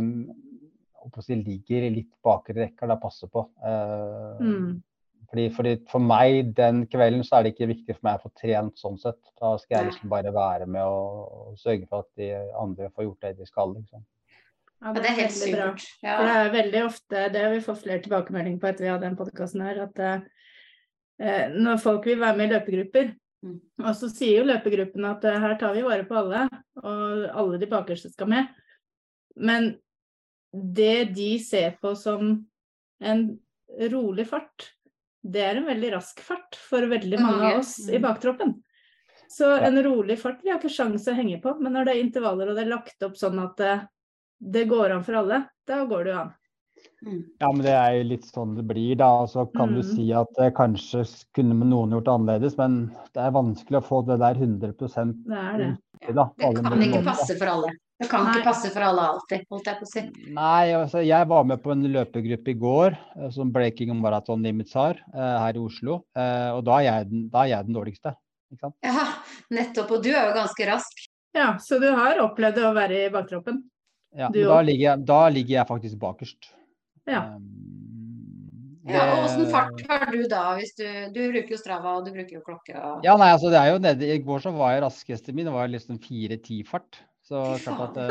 [SPEAKER 3] på si, ligger litt bakre rekka da passer på. Uh,
[SPEAKER 1] Mm.
[SPEAKER 3] fordi, fordi For meg den kvelden så er det ikke viktig for meg å få trent sånn sett. Da skal jeg liksom bare være med og, og sørge for at de andre får gjort det de skal. liksom.
[SPEAKER 1] Ja,
[SPEAKER 2] det er helt
[SPEAKER 1] sykt, bra.
[SPEAKER 2] supert. Ja.
[SPEAKER 1] For det er veldig ofte, det har vi fått flere tilbakemeldinger på etter vi hadde den podkasten her, at eh, når folk vil være med i løpegrupper,
[SPEAKER 2] Mm.
[SPEAKER 1] Og så sier jo løpegruppen at eh, her tar vi vare på alle, og alle de bakerste skal med. Men det de ser på som en rolig fart, det er en veldig rask fart for veldig mange
[SPEAKER 2] mange,
[SPEAKER 1] av oss i
[SPEAKER 2] mm.
[SPEAKER 1] baktroppen. Så en rolig fart vi har ikke sjanse å henge på, men når det er intervaller og det er lagt opp sånn at eh, det går an for alle, da går det jo an.
[SPEAKER 2] Mm.
[SPEAKER 3] Ja, men det er jo litt sånn det blir, da. Og så kan du
[SPEAKER 1] Mm.
[SPEAKER 3] si at eh, kanskje kunne noen gjort annerledes, men det er vanskelig å få det der 100
[SPEAKER 1] Det er det.
[SPEAKER 3] riktig, da.
[SPEAKER 2] Det kan ikke
[SPEAKER 3] måter.
[SPEAKER 2] passe for alle. Det kan
[SPEAKER 1] Nei.
[SPEAKER 2] ikke passe for alle alltid, holdt jeg på å si.
[SPEAKER 3] Nei, altså jeg var med på en løpegruppe i går eh, som Breaking Marathon Limits har eh, her i Oslo. Eh, og da er, jeg den, da er jeg den dårligste. Ikke sant?
[SPEAKER 2] Ja, nettopp. Og du er jo ganske rask.
[SPEAKER 1] Ja, så du har opplevd å være i baktroppen?
[SPEAKER 3] Ja, men da ligger, jeg, da ligger jeg faktisk bakerst.
[SPEAKER 1] Ja.
[SPEAKER 3] Um,
[SPEAKER 2] Ja, og Åssen fart har du da? Hvis du, du bruker jo Strava og du bruker jo klokke. Og...
[SPEAKER 3] Ja, nei, altså det er jo nede I går så var jeg raskeste min, det var liksom 4.10-fart. Så klart at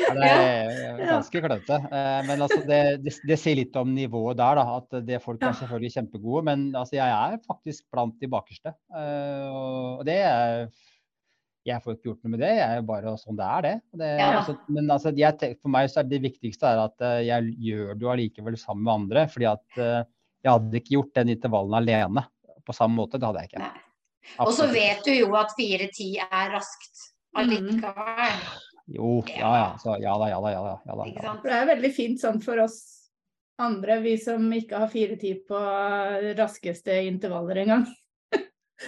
[SPEAKER 3] ja, det er ganske klønete. Uh, Men altså det, det, det sier litt om nivået der, da. At det folk er selvfølgelig kjempegode. Men altså jeg er faktisk blant de bakerste. Uh, Og det er Jeg får ikke gjort noe med det. Jeg er jo bare sånn det er, det. det
[SPEAKER 2] Ja.
[SPEAKER 3] altså, men altså, jeg, for meg så er det viktigste er at eh, jeg gjør det jo allikevel sammen med andre. fordi at uh, jeg hadde ikke gjort den intervallen alene på samme måte. Det hadde jeg ikke.
[SPEAKER 2] Og så vet du jo at 4-10 er raskt allikevel.
[SPEAKER 3] Jo, ja ja. Så, ja da, ja da. Ja da, ja da,
[SPEAKER 2] Ikke
[SPEAKER 3] ja
[SPEAKER 2] sant?
[SPEAKER 1] Det er veldig fint sånn for oss andre, vi som ikke har fire tid på raskeste intervaller engang.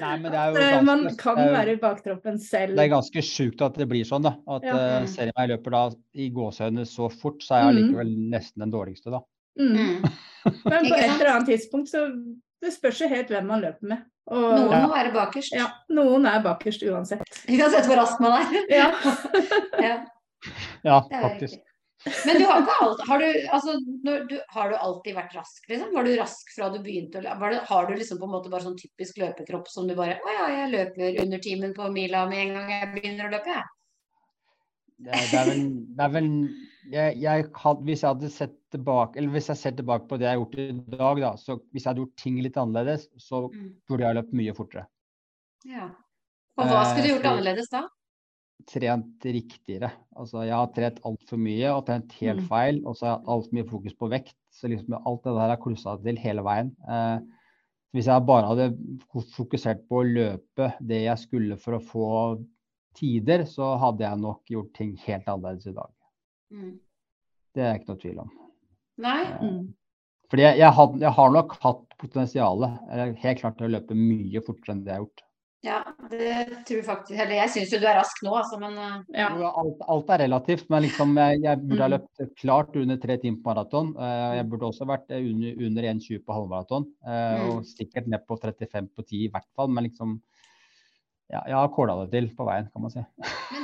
[SPEAKER 3] Nei, men det er jo
[SPEAKER 1] Eh,
[SPEAKER 3] ganske,
[SPEAKER 1] Man kan
[SPEAKER 3] det er jo-
[SPEAKER 1] være i baktroppen selv.
[SPEAKER 3] Det er ganske sjukt at det blir sånn, da. At
[SPEAKER 1] Ja.
[SPEAKER 3] uh,
[SPEAKER 2] Mm.
[SPEAKER 3] selv om jeg løper da i gåseøyne så fort, så er jeg
[SPEAKER 1] Mm.
[SPEAKER 3] nesten den dårligste, da.
[SPEAKER 1] Mm.
[SPEAKER 2] Mm.
[SPEAKER 1] Men på et eller annet tidspunkt så det spørs jo helt hvem man løper med. Og
[SPEAKER 2] Noen
[SPEAKER 3] Ja.
[SPEAKER 2] må være bakerst.
[SPEAKER 1] ja, noen er bakerst uansett.
[SPEAKER 2] Uansett hvor rask man er.
[SPEAKER 1] Ja.
[SPEAKER 2] Ja,
[SPEAKER 3] Ja,
[SPEAKER 2] det er
[SPEAKER 3] faktisk.
[SPEAKER 2] Men du har ikke alt, har du, altså, du, har du alltid vært rask, liksom? Var du rask fra du begynte å? Det, har du liksom på en måte bare sånn typisk løpekropp som du bare Å ja, jeg løper under timen på mila med en gang jeg begynner å løpe, jeg.
[SPEAKER 3] Det det er vel, det er vel jeg, jeg had, Hvis jeg hadde sett tilbake Eller hvis jeg ser tilbake på det jeg har gjort i dag, da, så hvis jeg hadde gjort ting litt annerledes, så
[SPEAKER 2] Mm.
[SPEAKER 3] burde jeg løpt mye fortere.
[SPEAKER 2] Ja. Og hva skulle du
[SPEAKER 3] Eh,
[SPEAKER 2] gjort annerledes da?
[SPEAKER 3] Trent riktigere. Altså, jeg har trent altfor mye og trent helt
[SPEAKER 1] Mm.
[SPEAKER 3] feil. Og så har jeg hatt altfor mye fokus på vekt. Så liksom alt det der har klussa til hele veien. Eh, hvis jeg bare hadde fokusert på å løpe det jeg skulle for å få tider, så hadde jeg nok gjort ting helt annerledes i dag.
[SPEAKER 2] Mm.
[SPEAKER 3] Det er ikke noe tvil om.
[SPEAKER 2] Nei?
[SPEAKER 1] Mm.
[SPEAKER 3] Fordi jeg, jeg, had, jeg har nok hatt potensialet, helt klart til å løpe mye fortere enn det jeg har gjort.
[SPEAKER 2] Ja, det tror jeg faktisk Eller jeg syns jo du er rask nå, altså, men eh,
[SPEAKER 1] Ja.
[SPEAKER 3] Alt, alt er relativt, men liksom, jeg, jeg burde ha
[SPEAKER 1] Mm.
[SPEAKER 3] løpt klart under tre timer på maraton. Eh, jeg burde også vært eh, under, under 1,20 på halvmaraton. Eh,
[SPEAKER 2] Mm.
[SPEAKER 3] Og sikkert ned på 35 på 10 i hvert fall, men liksom ja, Jeg har kåla det til på veien, kan man si.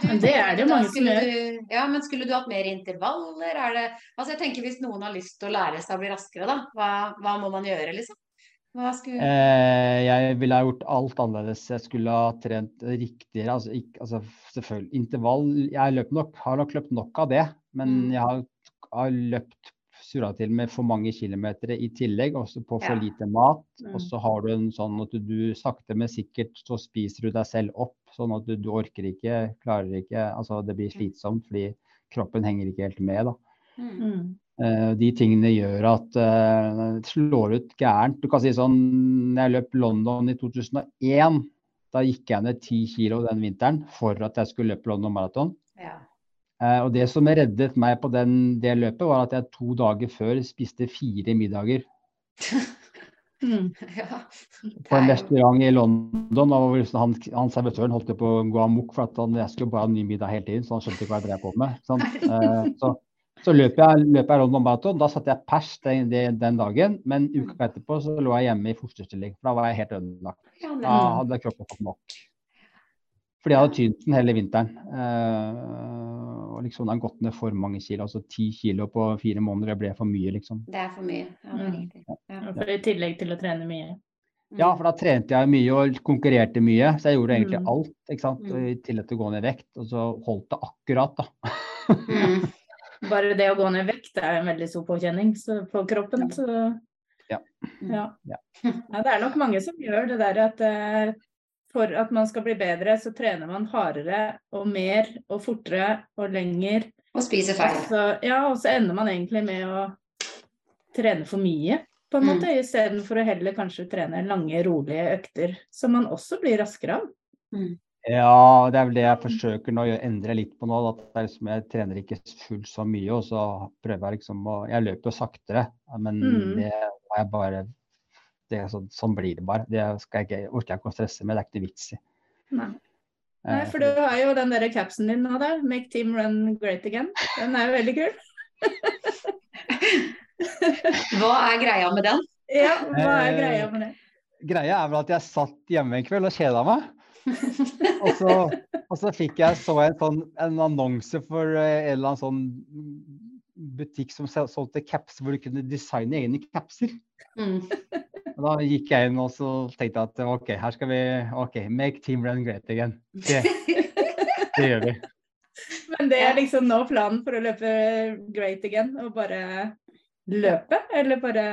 [SPEAKER 2] Men, du,
[SPEAKER 1] det er det jo mange som gjør.
[SPEAKER 2] Ja, men skulle du hatt mer intervaller? Er det, altså jeg tenker Hvis noen har lyst til å lære seg å bli raskere, da, hva, hva må man gjøre, liksom? Skulle...
[SPEAKER 3] Eh, jeg ville ha gjort alt annerledes. Jeg skulle ha trent riktigere. Altså, ikke, altså selvfølgelig intervall Jeg løp nok, har nok løpt nok av det, men
[SPEAKER 2] Mm.
[SPEAKER 3] jeg har, har løpt surra til med for mange kilometer i tillegg, også på for
[SPEAKER 2] Ja.
[SPEAKER 3] lite mat.
[SPEAKER 1] Mm.
[SPEAKER 3] Og så har du en sånn at du, du sakte, men sikkert så spiser du deg selv opp. Sånn at du, du orker ikke, klarer ikke Altså det blir slitsomt fordi kroppen henger ikke helt med, da.
[SPEAKER 2] Mm.
[SPEAKER 3] Eh, de tingene gjør at eh, det slår ut gærent. Du kan si sånn, jeg løp London i 2001, da gikk jeg ned 10 kilo den vinteren for at jeg skulle løpe London Marathon.
[SPEAKER 2] Ja.
[SPEAKER 3] Eh, og det som reddet meg på den, det løpet, var at jeg to dager før spiste fire middager.
[SPEAKER 1] Mm.
[SPEAKER 2] Ja.
[SPEAKER 3] på en restaurant i London. Og han, han servitøren holdt på å gå amok for at han, jeg skulle bare ha ny middag hele tiden, så han skjønte ikke hva jeg drev på med. Sånn. Så så løp jeg, jeg London Marathon. Da satte jeg pers den, den, dagen, men uka etterpå så lå jeg hjemme i fosterstilling. For da var jeg helt ødelagt. Da hadde kroppen fått nok. Fordi jeg hadde tynt den hele vinteren. Eh, og liksom den har gått ned for mange kilo. Altså ti kilo på fire måneder, det ble for mye, liksom.
[SPEAKER 2] det er for mye. Ja, det er
[SPEAKER 1] Mm.
[SPEAKER 2] riktig. Ja.
[SPEAKER 1] For I tillegg til å trene mye.
[SPEAKER 3] Ja, for da trente jeg mye og konkurrerte mye, så jeg gjorde egentlig
[SPEAKER 1] Mm.
[SPEAKER 3] alt. ikke sant?
[SPEAKER 2] Mm.
[SPEAKER 3] I tillegg til å gå ned i vekt. Og så holdt det akkurat, da.
[SPEAKER 2] Mm.
[SPEAKER 1] Bare det å gå ned i vekt er en veldig stor påkjenning så på kroppen. Så
[SPEAKER 3] Ja.
[SPEAKER 1] ja.
[SPEAKER 3] Ja.
[SPEAKER 1] Ja, det er nok mange som gjør det der at eh, for at man skal bli bedre, så trener man hardere og mer og fortere og lenger.
[SPEAKER 2] Og
[SPEAKER 1] spiser
[SPEAKER 2] feil.
[SPEAKER 1] så, ja, og så ender man egentlig med å trene for mye, på en
[SPEAKER 2] Mm.
[SPEAKER 1] måte, istedenfor å heller kanskje trene lange, rolige økter, som man også blir raskere av.
[SPEAKER 3] Ja, det er vel det jeg forsøker nå å endre litt på nå. At det er liksom, jeg trener ikke fullt så mye, og så prøver jeg liksom å Jeg løper jo saktere, men
[SPEAKER 1] Mm.
[SPEAKER 3] det har jeg bare det er sånn, sånn blir det bare. Det skal jeg ikke, orker jeg ikke å stresse med, det er ikke noe vits i.
[SPEAKER 1] Nei. Nei,
[SPEAKER 3] Eh,
[SPEAKER 1] for du har jo den derre capsen din nå der, 'Make team run great again'. Den er jo veldig kul.
[SPEAKER 2] Hva er greia med den?
[SPEAKER 1] Ja, hva er
[SPEAKER 3] Eh,
[SPEAKER 1] greia med det?
[SPEAKER 3] Greia er vel at jeg satt hjemme en kveld og kjeda meg. Og så, og så fikk jeg så en, sånn, en annonse for eh, en eller annen sånn butikk som solgte caps, hvor du kunne designe egne capser.
[SPEAKER 2] Mm.
[SPEAKER 3] Og da gikk jeg inn og så tenkte jeg at OK, her skal vi OK, make team run great again. Det, det gjør vi.
[SPEAKER 1] Men det er liksom nå planen for å løpe great again, å bare løpe? Eller bare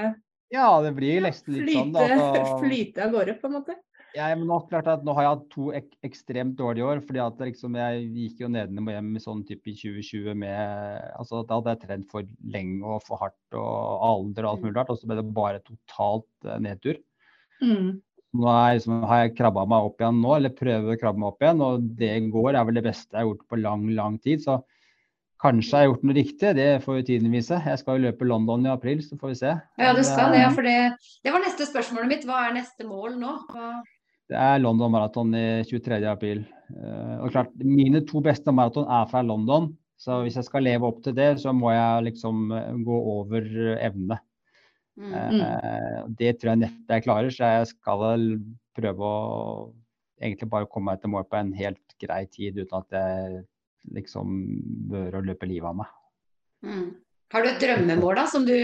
[SPEAKER 3] Ja, det blir nesten litt sånn. Da, så...
[SPEAKER 1] flyte av gårde, på en måte?
[SPEAKER 3] Ja, men nå, klart at nå har jeg hatt to ek ekstremt dårlige år. fordi at liksom, Jeg gikk jo nedenom og hjem i sånn type i 2020 med altså Da hadde jeg trent for lenge og for hardt og alder og alt mulig rart. Og så ble det bare totalt eh, nedtur.
[SPEAKER 1] Mm.
[SPEAKER 3] Nå er, liksom, har jeg krabba meg opp igjen nå, eller prøver å krabbe meg opp igjen. Og det går er vel det beste jeg har gjort på lang, lang tid. Så kanskje jeg har gjort noe riktig. Det får jo tiden vise. Jeg skal jo løpe London i april, så får vi se.
[SPEAKER 2] Ja, du skal det. Ja,
[SPEAKER 3] eh,
[SPEAKER 2] for det, det var neste spørsmålet mitt. Hva er neste mål nå? Hva...
[SPEAKER 3] Det er London Marathon i 23. april. Eh, og klart, mine to beste maraton er fra London. Så hvis jeg skal leve opp til det, så må jeg liksom eh, gå over eh, evne.
[SPEAKER 2] Mm.
[SPEAKER 3] Det tror jeg neppe jeg klarer, så jeg skal prøve å egentlig bare komme meg til mål på en helt grei tid, uten at jeg liksom bør å løpe livet av meg.
[SPEAKER 2] Mm. Har du et drømmemål da, som du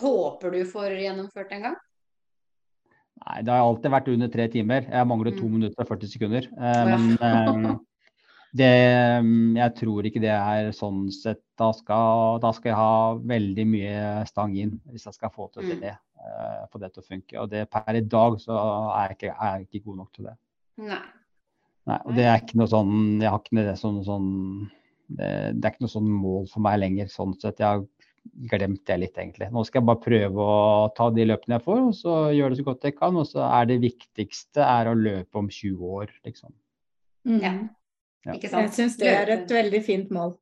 [SPEAKER 2] håper du får gjennomført en gang?
[SPEAKER 3] Nei, det har alltid vært under tre timer. Jeg mangler to
[SPEAKER 2] Mm.
[SPEAKER 3] minutter og 40 sekunder. Eh, men eh, det, jeg tror ikke det er sånn sett. Da skal, da skal jeg ha veldig mye stang inn hvis jeg skal få til
[SPEAKER 2] Mm.
[SPEAKER 3] det. eh, få det til å funke. Og det, per i dag så er jeg ikke, er jeg ikke god nok til det.
[SPEAKER 2] Nei.
[SPEAKER 3] Nei, og det er ikke noe sånn Jeg har ikke det sånn, sånn det, det er ikke noe sånn mål for meg lenger. sånn sett. Jeg har glemt det litt, egentlig. Nå skal jeg bare prøve å ta de løpene jeg får, og så gjøre det så godt jeg kan. Og så er det viktigste er å løpe om 20 år, liksom.
[SPEAKER 1] Mm.
[SPEAKER 2] Ja.
[SPEAKER 3] Ja.
[SPEAKER 2] Ikke
[SPEAKER 1] Jeg
[SPEAKER 2] sant?
[SPEAKER 1] syns det er et veldig fint mål,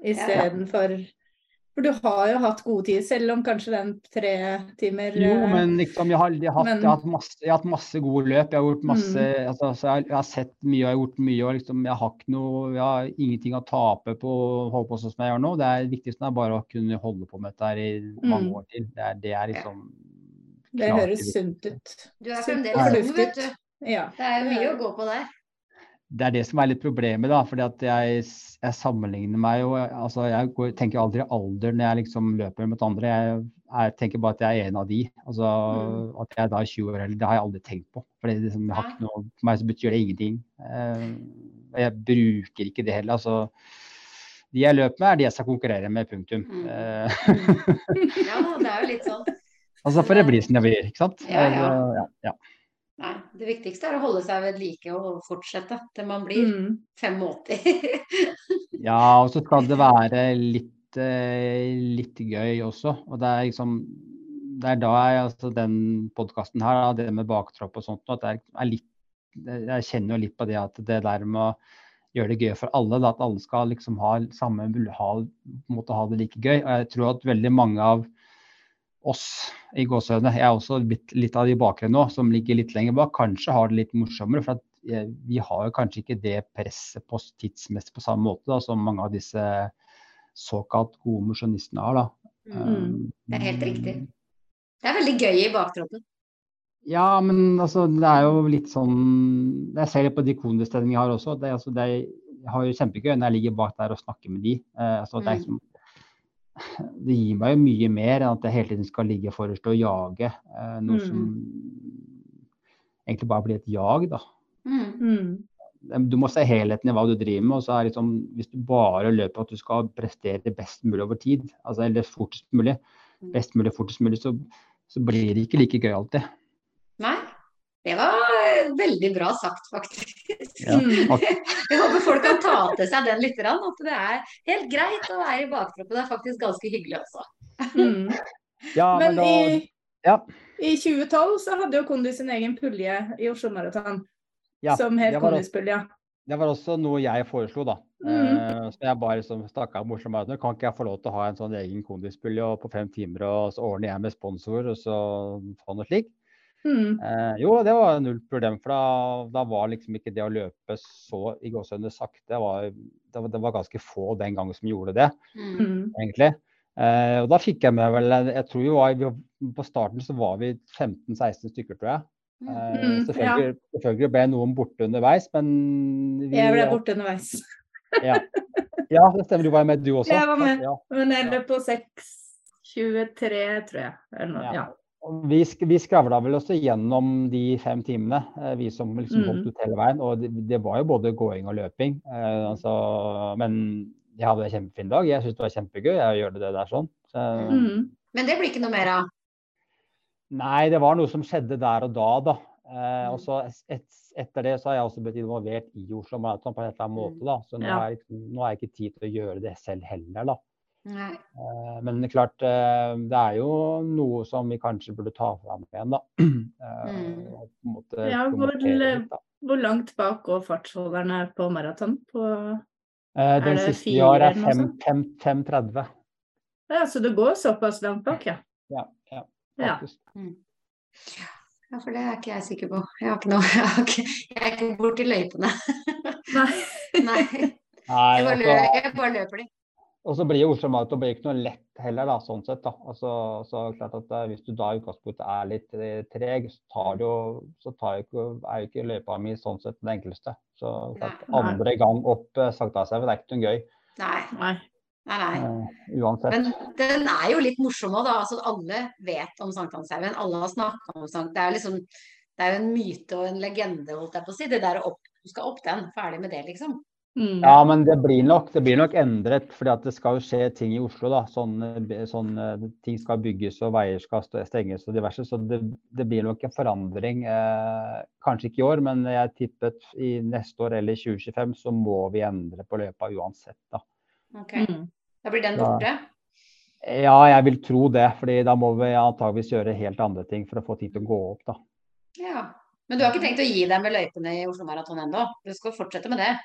[SPEAKER 1] istedenfor For du har jo hatt gode tid, selv om kanskje den tre timer
[SPEAKER 3] Jo,
[SPEAKER 1] eh,
[SPEAKER 3] men liksom, jeg har, jeg har, hatt,
[SPEAKER 1] Men-
[SPEAKER 3] jeg har, hatt, masse, jeg har hatt masse gode løp. Jeg har gjort masse,
[SPEAKER 1] Mm.
[SPEAKER 3] altså, så jeg, jeg har sett mye og jeg har gjort mye. og liksom, Jeg har ikke noe, jeg har ingenting å tape på å holde på sånn som jeg gjør nå. Det er viktigste er bare å kunne holde på med dette her i mange
[SPEAKER 1] Mm.
[SPEAKER 3] år til. Det er, det er liksom
[SPEAKER 1] Det høres sunt ut.
[SPEAKER 2] Du er fremdeles ung, vet du.
[SPEAKER 1] Ja.
[SPEAKER 2] Det er jo mye å gå på der.
[SPEAKER 3] Det er det som er litt problemet, da. fordi at jeg, jeg sammenligner meg jo altså Jeg går, tenker aldri alder når jeg liksom løper mot andre. Jeg, jeg tenker bare at jeg er en av de. altså
[SPEAKER 2] Mm.
[SPEAKER 3] At jeg da er 20 år eller det har jeg aldri tenkt på. For det, liksom, ikke noe, for meg så betyr det ingenting. Eh, jeg bruker ikke det heller. altså De jeg løper med, er de jeg skal konkurrere med, punktum.
[SPEAKER 2] Mm.
[SPEAKER 3] Eh,
[SPEAKER 2] Ja, det er jo litt sånn.
[SPEAKER 3] altså For det blir som det blir, ikke sant.
[SPEAKER 2] Ja, ja.
[SPEAKER 3] Altså, ja, ja.
[SPEAKER 2] Nei, det viktigste er å holde seg ved like og fortsette til man blir
[SPEAKER 1] Mm.
[SPEAKER 2] 85.
[SPEAKER 3] Ja, og så skal det være litt, eh, litt gøy også. Og det er liksom Det er da jeg, altså den podkasten her, det med baktropp og sånt, at det er, er litt Jeg kjenner jo litt på det at det der med å gjøre det gøy for alle, da, at alle skal liksom ha samme ha, å ha det like gøy. Og jeg tror at veldig mange av oss i gåsehudene. Jeg er også blitt litt av de bakre nå, som ligger litt lenger bak. Kanskje har det litt morsommere. for at Vi har jo kanskje ikke det presset på tidsmessig på samme måte da, som mange av disse såkalt gode mosjonistene har. da.
[SPEAKER 2] Mm. Det er helt riktig. Det er veldig gøy i baktroppen.
[SPEAKER 3] Ja, men altså, det er jo litt sånn Jeg ser det på de kondistenningene jeg har også. Det, altså, det jeg har jo kjempegøy når jeg ligger bak der og snakker med de. Eh, altså, det, er liksom, det, gir meg jo mye mer enn at jeg hele tiden skal ligge forrest og jage. Eh, noe
[SPEAKER 1] Mm.
[SPEAKER 3] som egentlig bare blir et jag, da.
[SPEAKER 2] Mm.
[SPEAKER 1] Mm.
[SPEAKER 3] Du må se helheten i hva du driver med. og så er det liksom, Hvis du bare løper at du skal prestere best mulig over tid, altså, eller fortest mulig,
[SPEAKER 2] Mm.
[SPEAKER 3] best mulig fortest mulig, så, så blir det ikke like gøy alltid.
[SPEAKER 2] Det var veldig bra sagt, faktisk.
[SPEAKER 3] Ja.
[SPEAKER 2] Jeg håper folk kan ta til seg den litt. At det er helt greit å være i baktroppen. Det er faktisk ganske hyggelig også.
[SPEAKER 1] Mm.
[SPEAKER 3] Ja,
[SPEAKER 1] Men
[SPEAKER 3] da,
[SPEAKER 1] i,
[SPEAKER 3] ja.
[SPEAKER 1] i 2012 så hadde jo Kondis sin egen pulje i Oslo Maraton,
[SPEAKER 3] ja,
[SPEAKER 1] som het Kondispulja.
[SPEAKER 3] Det var også noe jeg foreslo, da.
[SPEAKER 1] Mm.
[SPEAKER 3] Eh, så jeg bare liksom av om Oslo Maraton. Kan ikke jeg få lov til å ha en sånn egen kondispulje på fem timer, og så ordner jeg med sponsor, og så sånn og slik.
[SPEAKER 1] Mm.
[SPEAKER 3] Eh, jo, det var null problem, for da, da var liksom ikke det å løpe så i gåsehudene sakte. Det var, det, var, det var ganske få den gangen som gjorde det,
[SPEAKER 2] Mm.
[SPEAKER 1] Mm.
[SPEAKER 3] egentlig. Eh, og da fikk jeg med vel Jeg tror vi var, vi På starten så var vi 15-16 stykker, tror jeg. Eh,
[SPEAKER 1] Mm,
[SPEAKER 3] selvfølgelig, selvfølgelig ble noen borte underveis, men vi
[SPEAKER 1] Jeg ble borte underveis.
[SPEAKER 3] Ja. ja, det stemmer. Du var med, du også?
[SPEAKER 1] Jeg var med.
[SPEAKER 3] Ja.
[SPEAKER 1] Men jeg løp på 6.23, tror jeg. Eller noe.
[SPEAKER 3] Ja. Vi, vi skravla vel også gjennom de fem timene, eh, vi som liksom
[SPEAKER 1] Mm.
[SPEAKER 3] holdt ut hele veien. Og det, det var jo både gåing og løping. Eh, altså, men jeg hadde en kjempefin dag. Jeg syntes det var kjempegøy å gjøre det der sånn. Så,
[SPEAKER 1] Mm.
[SPEAKER 2] Men det blir ikke noe mer av.
[SPEAKER 3] Nei, det var noe som skjedde der og da, da. Eh,
[SPEAKER 2] Mm.
[SPEAKER 3] og så et, etter det så har jeg også blitt involvert i Oslo Marathon på en eller annen måte, da. Så nå,
[SPEAKER 1] Ja.
[SPEAKER 3] har jeg, nå har jeg ikke tid til å gjøre det selv heller, da.
[SPEAKER 2] Nei.
[SPEAKER 3] Eh, Men det klart, eh, det er jo noe som vi kanskje burde ta fram igjen, da. Eh,
[SPEAKER 2] Mm.
[SPEAKER 3] måte
[SPEAKER 1] Ja, hvor,
[SPEAKER 3] litt, da.
[SPEAKER 1] hvor langt bak går fartsholderne på maraton? På...
[SPEAKER 3] Eh, Den siste
[SPEAKER 1] i
[SPEAKER 3] år er
[SPEAKER 1] eller noe
[SPEAKER 3] 5, 5, 5.30.
[SPEAKER 1] Ja, så det går såpass langt bak, ja.
[SPEAKER 3] Ja, ja,
[SPEAKER 1] Ja.
[SPEAKER 3] faktisk.
[SPEAKER 2] Ja, for det er ikke jeg sikker på. Jeg har ikke noe Jeg, har ikke, jeg er ikke borti løypene.
[SPEAKER 1] Nei.
[SPEAKER 2] Nei.
[SPEAKER 3] Nei,
[SPEAKER 2] Jeg bare,
[SPEAKER 3] altså,
[SPEAKER 2] løper, jeg bare løper de.
[SPEAKER 3] Og så blir jo Oslo Maraton blir ikke noe lett heller, da, sånn sett. da. Altså, så klart at eh, Hvis du da i utgangspunktet er litt eh, treg, så, tar jo, så tar jo ikke, er jo ikke løypa mi sånn sett den enkleste. Så klart,
[SPEAKER 1] Nei.
[SPEAKER 3] andre gang opp uh, Sankthanshaugen er ikke noe gøy.
[SPEAKER 2] Nei.
[SPEAKER 1] Nei.
[SPEAKER 2] Nei, nei.
[SPEAKER 3] Uh, uansett.
[SPEAKER 2] Men den er jo litt morsom òg, da. Altså, alle vet om Sankthanshaugen. Alle har snakka om Sankt... Det er liksom Det er jo en myte og en legende, holdt jeg på å si. Det der å opp Du skal opp den. Ferdig med det, liksom.
[SPEAKER 1] Mm.
[SPEAKER 3] Ja, men det blir nok, det blir nok endret, fordi at det skal jo skje ting i Oslo. da, Sånne, sånne ting skal bygges og veier skal stenges og diverse. Så det, det blir nok en forandring. Eh, kanskje ikke i år, men jeg tippet i neste år eller 2025 så må vi endre på løypa uansett. da.
[SPEAKER 2] Ok.
[SPEAKER 1] Mm.
[SPEAKER 2] Da blir den borte.
[SPEAKER 3] Ja, jeg vil tro det, fordi da må vi antageligvis gjøre helt andre ting for å få ting til å gå opp. da.
[SPEAKER 2] Ja. Men du har ikke tenkt å gi deg med løypene i Oslo Maraton ennå? Du skal fortsette med det?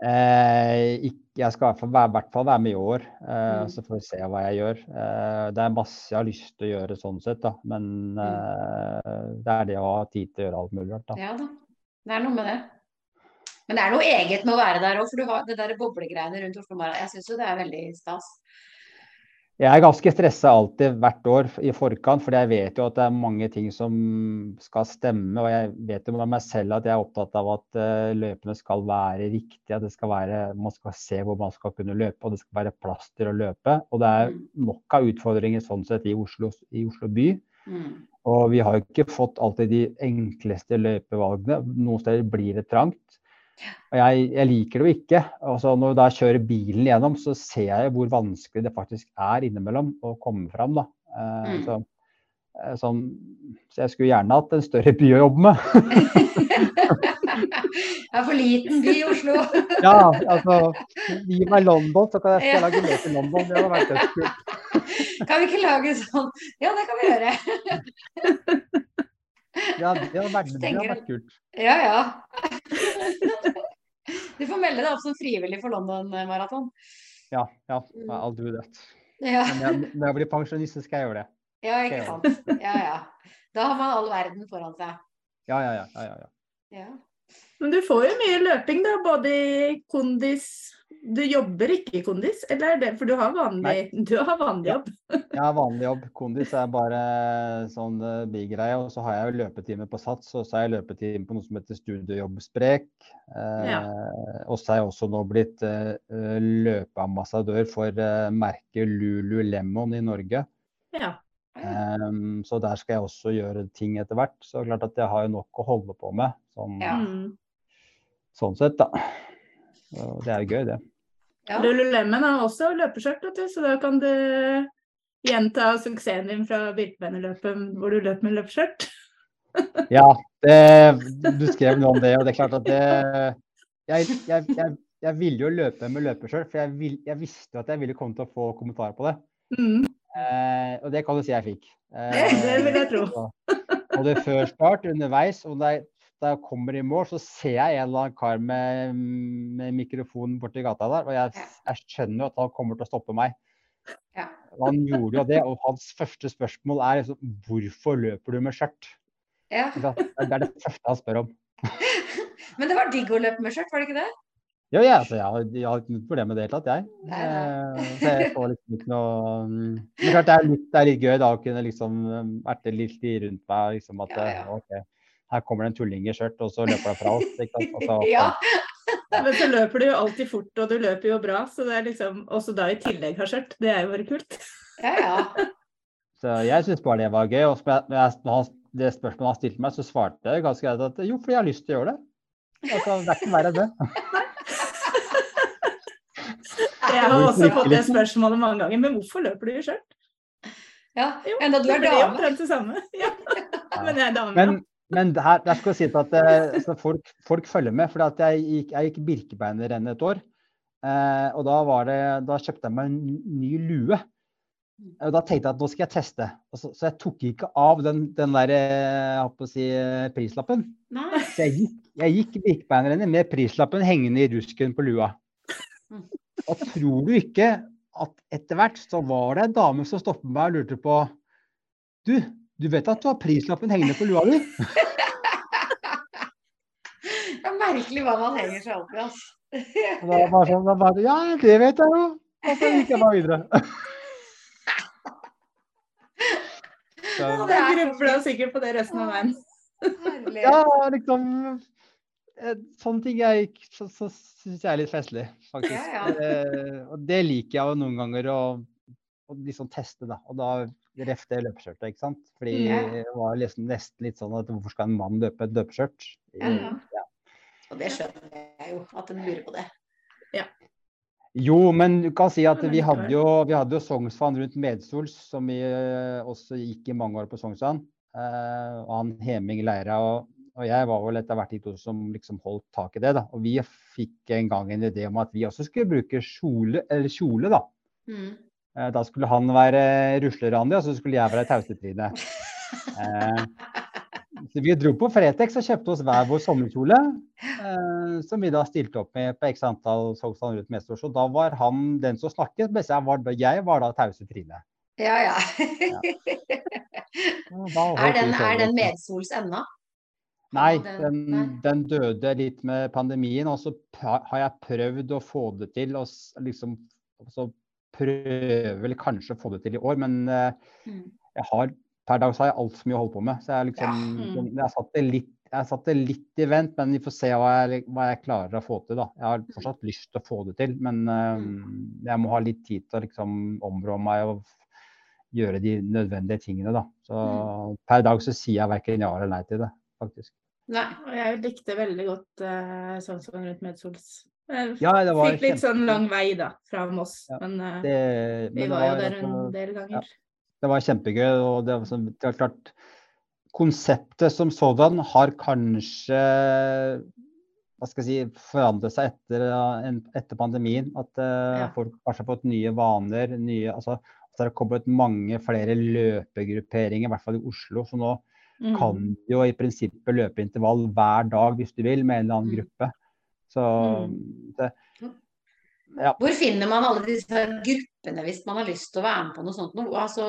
[SPEAKER 3] Eh, ikke, jeg skal i hvert fall være, hvert fall være med i år, eh,
[SPEAKER 2] Mm.
[SPEAKER 3] så får vi se hva jeg gjør. Eh, det er masse jeg har lyst til å gjøre sånn sett, da. men eh, det er det å ha tid til å gjøre alt mulig rart. da.
[SPEAKER 2] Ja da. Det er noe med det. Men det er noe eget med å være der òg, for du har det der boblegreiene rundt Oslo Mara, Jeg syns jo det er veldig stas.
[SPEAKER 3] Jeg er ganske stressa alltid hvert år i forkant, for jeg vet jo at det er mange ting som skal stemme. Og jeg vet jo med meg selv at jeg er opptatt av at eh, løpene skal være riktige. At det skal være, man skal se hvor man skal kunne løpe, og det skal være plass til å løpe. Og det er
[SPEAKER 2] Mm.
[SPEAKER 3] nok av utfordringer sånn sett i Oslo, i Oslo by.
[SPEAKER 2] Mm.
[SPEAKER 3] Og vi har jo ikke fått alltid de enkleste løypevalgene. Noen steder blir det trangt. Og jeg, jeg liker det jo ikke. Altså når jeg kjører bilen gjennom, så ser jeg hvor vanskelig det faktisk er innimellom å komme fram. Da. Eh,
[SPEAKER 2] Mm.
[SPEAKER 3] så, eh, sånn, så jeg skulle gjerne hatt en større by å jobbe med.
[SPEAKER 2] Det er for liten by, i Oslo.
[SPEAKER 3] ja, altså Gi meg London, så kan jeg lage mer til London. Det hadde vært dødskult.
[SPEAKER 2] Kan vi ikke lage sånn? Ja, det kan vi gjøre.
[SPEAKER 3] Ja, det hadde vært, det hadde vært kult.
[SPEAKER 2] Ja, ja. Du får melde deg opp som frivillig for London Maraton.
[SPEAKER 3] Ja, ja, I'll do that.
[SPEAKER 2] Ja.
[SPEAKER 3] Men når jeg blir pensjonist, skal jeg gjøre det.
[SPEAKER 2] Ja, ikke sant. Ja, ja. Da har man all verden foran seg.
[SPEAKER 3] Ja, ja, ja. ja, ja, ja.
[SPEAKER 2] Ja.
[SPEAKER 1] Men du får jo mye løping, da. Både i kondis Du jobber ikke i kondis, eller er det For du har vanlig, du har vanlig
[SPEAKER 3] Ja.
[SPEAKER 1] jobb.
[SPEAKER 3] Jeg har vanlig jobb. Kondis er bare sånn uh, bigreie. Og så har jeg jo løpetime på Sats, og så har jeg løpetime på noe som heter studiejobbsprek, ja. Og så er jeg også nå blitt eh, eh, løpeambassadør for eh, merket Lululemon i Norge.
[SPEAKER 1] Ja.
[SPEAKER 3] Um, så der skal jeg også gjøre ting etter hvert. Så klart at jeg har jo nok å holde på med, sånn,
[SPEAKER 2] Ja.
[SPEAKER 3] Sånn sett, da. Og det er jo gøy, det.
[SPEAKER 2] Ja.
[SPEAKER 1] Lululemon har også løpeskjørt, så da kan du gjenta suksessen din fra Birkebeinerløpet hvor du løp med løpeskjørt.
[SPEAKER 3] Ja, det, du skrev noe om det, og det er klart at det Jeg, jeg, jeg, jeg ville jo løpe med løpeskjørt, for vil, jeg visste at jeg ville komme til å få kommentarer på det.
[SPEAKER 1] Mm.
[SPEAKER 3] Eh, og det kan du si jeg fikk.
[SPEAKER 1] Det vil jeg tro.
[SPEAKER 3] Og, og det før start, underveis, og det jeg, da jeg kommer i mål, så ser jeg en eller annen kar med, med mikrofon borti gata der, og jeg, jeg skjønner at han kommer til å stoppe meg.
[SPEAKER 2] Ja.
[SPEAKER 3] Han gjorde jo det, og hans første spørsmål er liksom, hvorfor løper du med skjørt?
[SPEAKER 2] Ja.
[SPEAKER 3] Det er det første han spør om.
[SPEAKER 2] Men det var digg å løpe med skjørt, var det ikke det?
[SPEAKER 3] Ja, ja, altså, jeg, har, jeg har ikke noe problem med det i det hele tatt, jeg.
[SPEAKER 2] Nei, nei.
[SPEAKER 3] Eh, Så jeg får liksom ikke noe mm. Men klart det er litt, det er litt gøy da å kunne liksom mm, erte litt i rundt meg. liksom at
[SPEAKER 2] Ja, ja.
[SPEAKER 3] ok, Her kommer det en tulling i skjørt, og så løper det fra oss. ikke sant? Og så,
[SPEAKER 2] Ja.
[SPEAKER 1] Men så løper du jo alltid fort, og du løper jo bra, så det er liksom Også da i tillegg har skjørt. Det er jo bare kult.
[SPEAKER 2] Ja, ja.
[SPEAKER 3] så jeg syns bare det var gøy. Og når jeg, når det spørsmålet han stilte meg, så svarte jeg ganske greit at jo, fordi jeg har lyst til å gjøre det. Altså, det er ikke verre enn det.
[SPEAKER 1] Jeg har også fått det
[SPEAKER 3] liksom?
[SPEAKER 1] spørsmålet mange ganger. Men hvorfor løper du i skjørt?
[SPEAKER 2] ja. Enda du er dame.
[SPEAKER 1] det blir omtrent det samme. Ja. Men jeg er dame.
[SPEAKER 3] Men, men her, jeg skal si at eh, altså, folk, folk følger med. For jeg gikk, jeg gikk Birkebeinerrennet et år. Eh, og da, var det, da kjøpte jeg meg en ny lue. Og da tenkte jeg at nå skal jeg teste. Så, så jeg tok ikke av den, den der eh, jeg på å si, eh, prislappen.
[SPEAKER 2] Nei.
[SPEAKER 3] Så jeg gikk, jeg gikk Birkebeinerrennet med prislappen hengende i rusken på lua. Og tror du ikke at etter hvert så var det en dame som stoppet meg og lurte på Du, du vet at du har prislappen hengende på lua di?
[SPEAKER 2] Det er merkelig hva man henger seg opp i, altså.
[SPEAKER 3] Og da var sånn, da bare, ja, det vet jeg jo. Og så gikk jeg bare videre. Så,
[SPEAKER 1] Og det grubla sikkert på det resten av veien.
[SPEAKER 3] Ja, liksom eh, Sånne ting jeg, ikke- så, så syns jeg er litt festlig, faktisk.
[SPEAKER 2] Ja,
[SPEAKER 3] ja. og det liker jeg jo noen ganger å, å liksom teste, da. Og da ref det løpeskjørtet, ikke sant. Fordi
[SPEAKER 2] Ja.
[SPEAKER 3] det var liksom nesten litt sånn at hvorfor skal en mann løpe et løpeskjørt?
[SPEAKER 2] Ja, ja.
[SPEAKER 3] Ja.
[SPEAKER 2] Og det skjønner jeg jo, at en lurer på det.
[SPEAKER 3] Jo, men du kan si at vi hadde jo, vi hadde jo Sognsvann rundt Medsols, som vi eh, også gikk i mange år på Sognsvann. Uh, han Heming Leira og, og jeg var vel etter hvert de to som liksom holdt tak i det. da. Og vi fikk en gang en idé om at vi også skulle bruke kjole, eller kjole da.
[SPEAKER 2] Mm.
[SPEAKER 3] Eh, da skulle han være Rusle-Randi, og så skulle jeg være Tausetrine. Eh, så vi dro på Fretex og kjøpte oss hver vår sommerkjole, eh, som vi da stilte opp med på x antall Sognsvann rundt Mestors. Og da var han den som snakket, mens jeg var, jeg var da Tause Trine.
[SPEAKER 2] Ja, ja.
[SPEAKER 3] ja.
[SPEAKER 2] Er den, er den medsols ennå?
[SPEAKER 3] Nei,
[SPEAKER 2] den-
[SPEAKER 3] den, døde litt med pandemien. Og så har jeg prøvd å få det til, å liksom så prøver vel kanskje å få det til i år. Men eh,
[SPEAKER 2] Mm.
[SPEAKER 3] jeg har, per dag så har jeg altfor mye å holde på med. Så jeg, liksom,
[SPEAKER 1] Ja.
[SPEAKER 3] jeg, har satt det litt, jeg har satt det litt i vent, men vi får se hva jeg, hva jeg klarer å få til. da. Jeg har fortsatt lyst til å få det til, men uh, jeg må ha litt tid til å liksom områ meg og gjøre de nødvendige tingene. da. Så per dag så sier jeg verken ja eller nei til det, faktisk.
[SPEAKER 2] Nei.
[SPEAKER 1] Og jeg likte veldig godt uh, som rundt Medsols. Jeg
[SPEAKER 3] Ja, det var
[SPEAKER 1] fikk litt sånn lang vei da, fra Moss,
[SPEAKER 3] Ja,
[SPEAKER 1] men eh,
[SPEAKER 3] Det, men vi
[SPEAKER 1] var jo der en del ganger.
[SPEAKER 3] det var kjempegøy. og det, var det er klart Konseptet som sådan har kanskje hva skal jeg si, forandret seg etter, eh, etter pandemien. At eh,
[SPEAKER 1] Ja.
[SPEAKER 3] folk kanskje har fått nye vaner. nye, altså at Det har kommet mange flere løpegrupperinger, i hvert fall i Oslo. Så nå
[SPEAKER 1] Mm.
[SPEAKER 3] kan du jo i prinsippet løpe intervall hver dag hvis du vil, med en eller annen
[SPEAKER 2] Mm.
[SPEAKER 3] gruppe. Så det, ja.
[SPEAKER 2] Hvor finner man alle disse gruppene hvis man har lyst til å være med på noe sånt? Noe? Altså,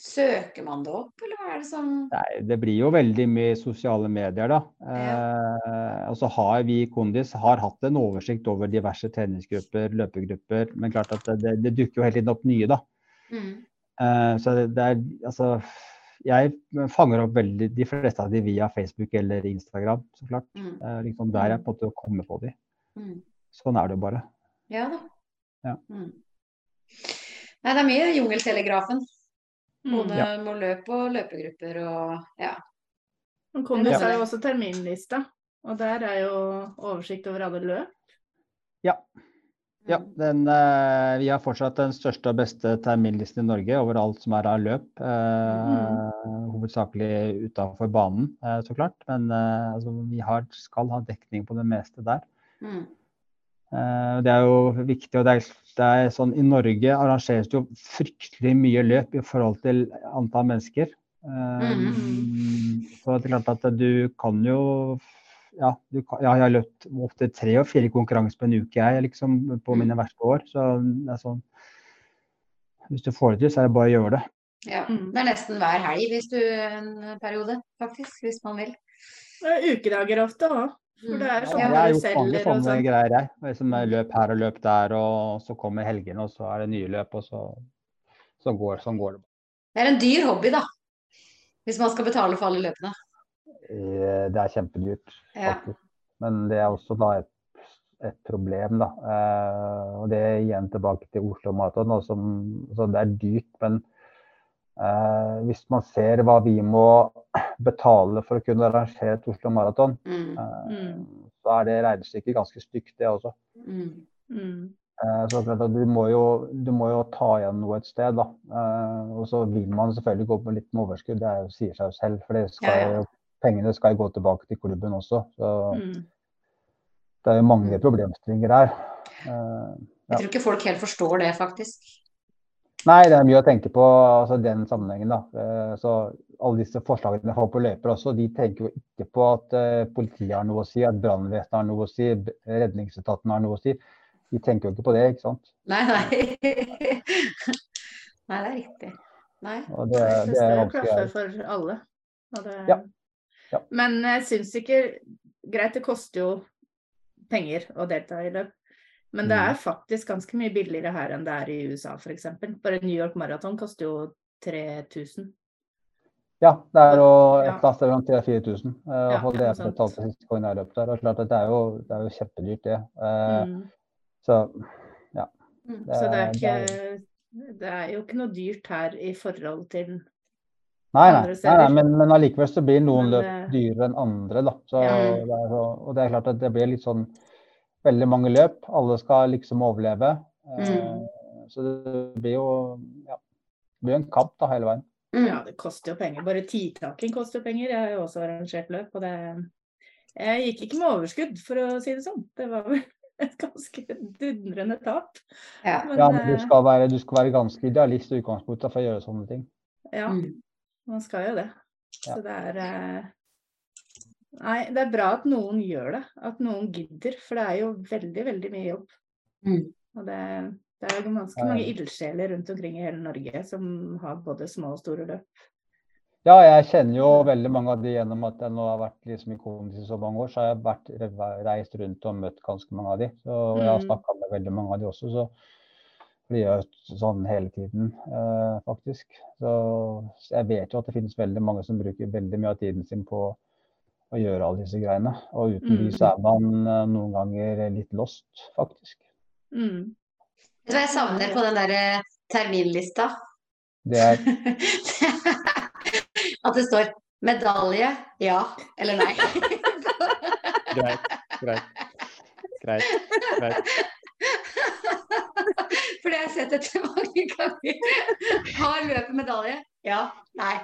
[SPEAKER 2] Søker man det opp, eller hva er det som
[SPEAKER 3] Nei, det blir jo veldig mye sosiale medier, da. Eh, og så har vi i Kondis har hatt en oversikt over diverse treningsgrupper, løpegrupper. Men klart at det, det dukker jo hele tiden opp nye, da.
[SPEAKER 2] mm.
[SPEAKER 3] Eh, så det, det er altså Jeg fanger opp veldig de fleste av de via Facebook eller Instagram, så klart.
[SPEAKER 2] Mm.
[SPEAKER 3] Det er liksom der jeg på en måte kommer på de.
[SPEAKER 2] Mm.
[SPEAKER 3] Sånn er det jo bare.
[SPEAKER 2] Ja da.
[SPEAKER 3] Ja.
[SPEAKER 2] Mm. Nei, det er mye jungeltelegrafen.
[SPEAKER 1] Mm.
[SPEAKER 2] Både med løp og løpegrupper og ja.
[SPEAKER 1] Kondis
[SPEAKER 2] Ja.
[SPEAKER 1] har jo også terminlista, og der er jo oversikt over alle løp.
[SPEAKER 3] Ja,
[SPEAKER 2] Mm.
[SPEAKER 3] den, eh, vi har fortsatt den største og beste terminlisten i Norge over alt som er av løp. Mm. Hovedsakelig utenfor banen, eh, så klart. Men eh, altså, vi har, skal ha dekning på det meste der.
[SPEAKER 2] Mm.
[SPEAKER 3] Eh, det er jo viktig. og det er, det er sånn, I Norge arrangeres det jo fryktelig mye løp i forhold til antall mennesker. Mm. Så det er klart at du kan jo ja, du kan, ja, jeg har løpt opptil tre og fire konkurranser på en uke jeg, liksom, på mine verste år. Så det er sånn Hvis du får det til, så er det bare å gjøre det.
[SPEAKER 2] Ja.
[SPEAKER 1] Mm.
[SPEAKER 2] Det er nesten hver helg hvis du en periode, faktisk. Hvis man vil.
[SPEAKER 1] Det er ukedager ofte òg. For det er
[SPEAKER 2] Ja,
[SPEAKER 1] sånn
[SPEAKER 3] jeg har gjort mange sånne
[SPEAKER 1] sånn.
[SPEAKER 3] greier, jeg. Liksom, jeg løp her og løp der, og så kommer helgene, og så er det nye løp, og så, så går, sånn går det.
[SPEAKER 2] Det er en dyr hobby, da. Hvis man skal betale for alle løpene.
[SPEAKER 3] Det er kjempedyrt,
[SPEAKER 2] Ja.
[SPEAKER 3] Men det er også da et, et problem, da. Eh, og det er igjen tilbake til Oslo Maraton. Så det er dyrt, men eh, hvis man ser hva vi må betale for å kunne arrangere et Oslo Maraton,
[SPEAKER 2] Mm.
[SPEAKER 3] eh,
[SPEAKER 1] Mm.
[SPEAKER 3] så er det regnestykket ganske stygt, det også.
[SPEAKER 2] Mm.
[SPEAKER 1] Mm.
[SPEAKER 3] Eh, Så du må, jo, du må jo ta igjen noe et sted, da. Eh, Og så vil man selvfølgelig gå på litt med overskudd, det er jo, sier seg jo selv. For det skal,
[SPEAKER 2] Ja, ja.
[SPEAKER 3] Pengene skal gå tilbake til klubben også. Så
[SPEAKER 1] Mm.
[SPEAKER 3] det er jo mange
[SPEAKER 2] Mm.
[SPEAKER 3] problemstillinger her. Uh, Ja.
[SPEAKER 2] Jeg tror ikke folk helt forstår det, faktisk.
[SPEAKER 3] Nei, det er mye å tenke på altså den sammenhengen, da. Eh, Så alle disse forslagene jeg får på løper også, de tenker jo ikke på at eh, politiet har noe å si, at brannvesenet har noe å si, redningsetaten har noe å si. De tenker jo ikke på det, ikke sant.
[SPEAKER 2] Nei, nei. Nei, det er riktig. Nei.
[SPEAKER 3] Og det,
[SPEAKER 1] Det
[SPEAKER 3] det er vanskelig.
[SPEAKER 1] klaffe
[SPEAKER 3] her.
[SPEAKER 1] for alle. Og det...
[SPEAKER 3] Ja. Ja.
[SPEAKER 1] Men jeg syns ikke Greit, det koster jo penger å delta i løp. Men det
[SPEAKER 3] Mm.
[SPEAKER 1] er faktisk ganske mye billigere her enn det er i USA, f.eks. Bare New York Marathon koster jo 3000.
[SPEAKER 3] Ja, det er jo et
[SPEAKER 1] Ja.
[SPEAKER 3] plass mellom 3000-4000. Uh,
[SPEAKER 1] Ja,
[SPEAKER 3] det jeg betalte siste gangen jeg løp der. Og klart at det er jo, det er jo kjempedyrt, det. Eh,
[SPEAKER 1] Mm.
[SPEAKER 3] Så
[SPEAKER 2] Mm.
[SPEAKER 1] Så det er
[SPEAKER 3] det
[SPEAKER 1] ikke Det er jo ikke noe dyrt her i forhold til
[SPEAKER 3] Nei, nei, nei, nei men, men allikevel så blir noen
[SPEAKER 1] Men
[SPEAKER 3] løp dyrere enn andre, da. Så,
[SPEAKER 1] Ja.
[SPEAKER 3] det er, og det er klart at det blir litt sånn veldig mange løp. Alle skal liksom overleve. Eh,
[SPEAKER 2] Mm.
[SPEAKER 3] Så det blir jo ja, det blir en kamp da hele veien.
[SPEAKER 2] Mm.
[SPEAKER 1] Ja, det koster jo penger. Bare tidtaking koster jo penger. Jeg har jo også arrangert løp, og det Jeg gikk ikke med overskudd, for å si det sånn. Det var vel et ganske dundrende tap.
[SPEAKER 2] Ja.
[SPEAKER 1] Men,
[SPEAKER 3] Ja, men du
[SPEAKER 1] eh,
[SPEAKER 3] skal være, du skal være ganske idealist i utgangspunktet for å gjøre sånne ting.
[SPEAKER 1] ja,
[SPEAKER 2] Mm.
[SPEAKER 1] Man skal jo det.
[SPEAKER 3] Ja.
[SPEAKER 1] Så det er eh, Nei, det er bra at noen gjør det. At noen gidder. For det er jo veldig, veldig mye jobb.
[SPEAKER 2] Mm.
[SPEAKER 1] Og det, det er jo ganske mange ildsjeler rundt omkring i hele Norge som har både små og store løp.
[SPEAKER 3] Ja, jeg kjenner jo veldig mange av de gjennom at jeg nå har vært liksom i Kondis i så mange år. Så har jeg vært, reist rundt og møtt ganske mange av de. Så jeg har
[SPEAKER 1] Mm.
[SPEAKER 3] snakka med veldig mange av de også. Så de gjør sånn hele tiden, eh, faktisk. Så jeg vet jo at det finnes veldig mange som bruker veldig mye av tiden sin på å gjøre alle disse greiene. Og uten de
[SPEAKER 1] Mm.
[SPEAKER 3] så er man eh, noen ganger litt lost, faktisk.
[SPEAKER 1] Mm.
[SPEAKER 2] Vet du hva jeg savner på den der eh, terminlista?
[SPEAKER 3] Det er
[SPEAKER 2] At det står medalje, ja eller nei.
[SPEAKER 3] greit, greit. Greit. greit.
[SPEAKER 2] For det har jeg sett etter mange ganger. Har løpet medalje? Ja. Nei.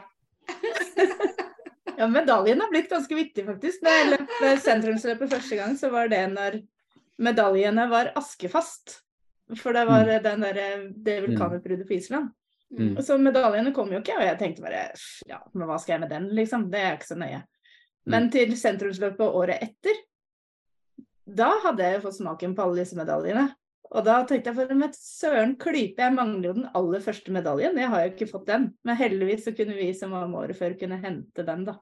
[SPEAKER 1] Ja, medaljen har blitt ganske viktig, faktisk. Da jeg løp eh, sentrumsløpet første gang, så var det når medaljene var askefast. For det var eh, den der, det vulkanutbruddet på Island.
[SPEAKER 3] Mm.
[SPEAKER 1] Så medaljene kom jo ikke, og jeg tenkte bare ja, men hva skal jeg med den, liksom? Det er ikke så nøye. Men til sentrumsløpet året etter, da hadde jeg fått smaken på alle disse medaljene. Og da tenkte jeg for med søren klype, jeg mangler jo den aller første medaljen. Jeg har jo ikke fått den. Men heldigvis så kunne vi som var med året før, kunne hente den da.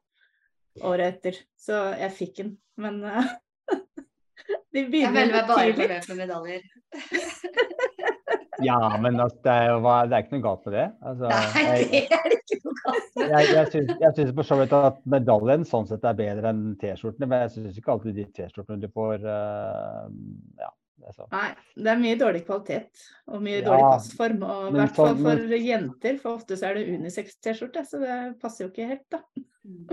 [SPEAKER 1] Året etter. Så jeg fikk den. Men uh, de
[SPEAKER 2] Jeg velger meg bare på
[SPEAKER 1] tidlig.
[SPEAKER 2] med medaljer.
[SPEAKER 3] Ja, men altså, det, er jo, det er ikke noe galt med det. Altså,
[SPEAKER 2] Nei, det er det ikke noe galt med.
[SPEAKER 3] jeg, jeg, syns, jeg syns for så vidt at medaljen sånn sett er bedre enn T-skjortene, men jeg syns ikke alltid de T-skjortene du får Ja. Altså.
[SPEAKER 1] Nei, det er mye dårlig kvalitet og mye
[SPEAKER 3] Ja,
[SPEAKER 1] dårlig passform. Og i hvert fall
[SPEAKER 3] sånn-
[SPEAKER 1] for jenter, for ofte så er det unisex-T-skjorte, så det passer jo ikke helt, da.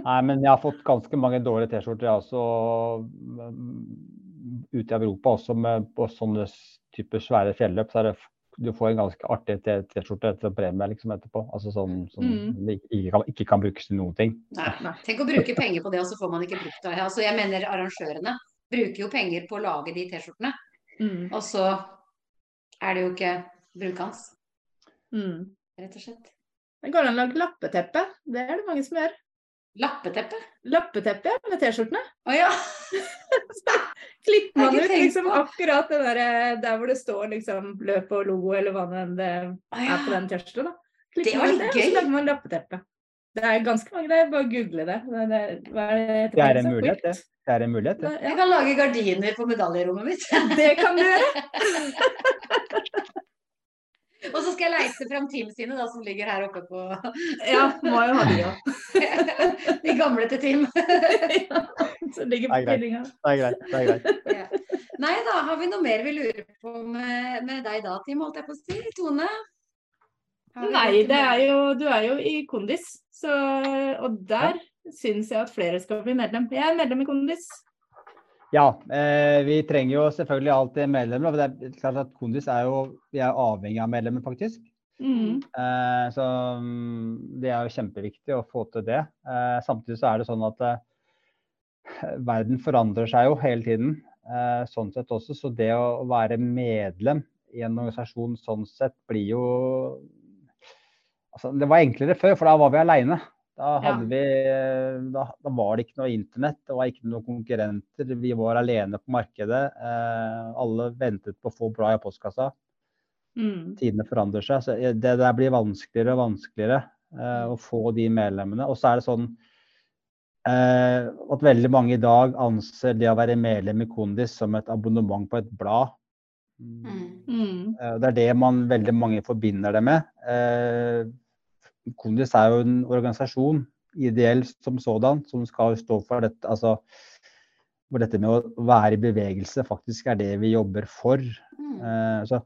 [SPEAKER 3] Nei, men jeg har fått ganske mange dårlige T-skjorter jeg også mm, ute i Europa, også med på sånne typer svære fjelløp. så er det du får en ganske artig T-skjorte etter premie liksom, etterpå. Altså sånn som
[SPEAKER 1] Mm.
[SPEAKER 3] ikke, kan, ikke kan brukes til noen ting.
[SPEAKER 2] Nei.
[SPEAKER 1] Nei.
[SPEAKER 2] Tenk å bruke penger på det, og så får man ikke brukt det. Altså, jeg mener arrangørene bruker jo penger på å lage de T-skjortene,
[SPEAKER 1] Mm.
[SPEAKER 2] og så er det jo ikke brukende,
[SPEAKER 1] Mm.
[SPEAKER 2] rett og slett.
[SPEAKER 1] Det går an å lage lappeteppe. Det er det mange som gjør.
[SPEAKER 2] Lappeteppe?
[SPEAKER 1] Lappeteppe ja, med T-skjortene.
[SPEAKER 2] Å ja!
[SPEAKER 1] Klipper man ut liksom akkurat det der, der hvor det står liksom løp og logo eller hva det enn det er på den T-skjorta.
[SPEAKER 2] Det var litt
[SPEAKER 1] og så lager man lappeteppe. Det er ganske mange der, bare google det. det, det hva er det, heter
[SPEAKER 3] Det er en mulighet, det. Det er en mulighet, det.
[SPEAKER 2] Jeg kan lage gardiner på medaljerommet mitt.
[SPEAKER 1] Det kan du gjøre.
[SPEAKER 2] og så skal jeg leite fram teamet sine, da, som ligger her oppe på
[SPEAKER 1] Ja, må jo ha de òg.
[SPEAKER 2] De gamle til Team.
[SPEAKER 1] som ligger på
[SPEAKER 3] greit.
[SPEAKER 1] stillinga.
[SPEAKER 3] Det er greit. det er greit.
[SPEAKER 2] Ja. Nei da, har vi noe mer vi lurer på med, med deg da, Team, holdt jeg på å si? Tone?
[SPEAKER 1] Nei, det er jo, du er jo i Kondis, så, og der syns jeg at flere skal bli medlem. Jeg er medlem i Kondis.
[SPEAKER 3] Ja, eh, vi trenger jo selvfølgelig alltid medlemmer. og Det er klart at Kondis er jo Vi er avhengig av medlemmer, faktisk.
[SPEAKER 1] Mm.
[SPEAKER 3] Eh, så mm, det er jo kjempeviktig å få til det. Eh, samtidig så er det sånn at eh, verden forandrer seg jo hele tiden. Eh, sånn sett også. Så det å være medlem i en organisasjon sånn sett blir jo altså, Det var enklere før, for da var vi aleine. Da, ja. vi, da, da var det ikke noe internett, det var ikke noen konkurrenter. Vi var alene på markedet. Eh, alle ventet på å få bra i postkassa
[SPEAKER 1] Mm.
[SPEAKER 3] tidene forandrer seg. Så det der blir vanskeligere og vanskeligere eh, å få de medlemmene. Og så er det sånn eh, at veldig mange i dag anser det å være medlem i Kondis som et abonnement på et blad.
[SPEAKER 2] Mm.
[SPEAKER 1] Mm.
[SPEAKER 3] Eh, det er det man veldig mange forbinder det med. Eh, Kondis er jo en organisasjon, ideell som sådan, som skal stå for dette. altså hvor dette med å være i bevegelse faktisk er det vi jobber for.
[SPEAKER 2] Mm.
[SPEAKER 3] Eh, så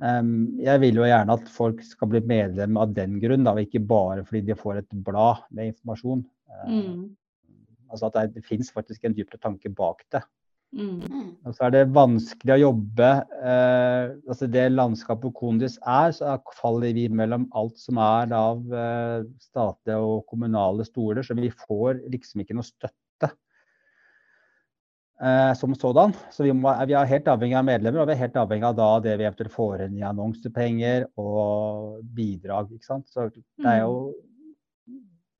[SPEAKER 3] jeg vil jo gjerne at folk skal bli medlem av den grunn, da, ikke bare fordi de får et blad med informasjon.
[SPEAKER 1] Mm.
[SPEAKER 3] Altså at det, det fins faktisk en dypere tanke bak det.
[SPEAKER 1] Mm.
[SPEAKER 2] Mm.
[SPEAKER 3] Og så er det vanskelig å jobbe eh, altså Det landskapet Kondis er, så er- faller vi mellom alt som er av eh, statlige og kommunale stoler, så vi får liksom ikke noe støtte eh, som sådan. Så vi, må, vi er helt avhengig av medlemmer, og vi er helt avhengig av da det vi eventuelt får inn i annonsepenger og bidrag. ikke sant? Så det er jo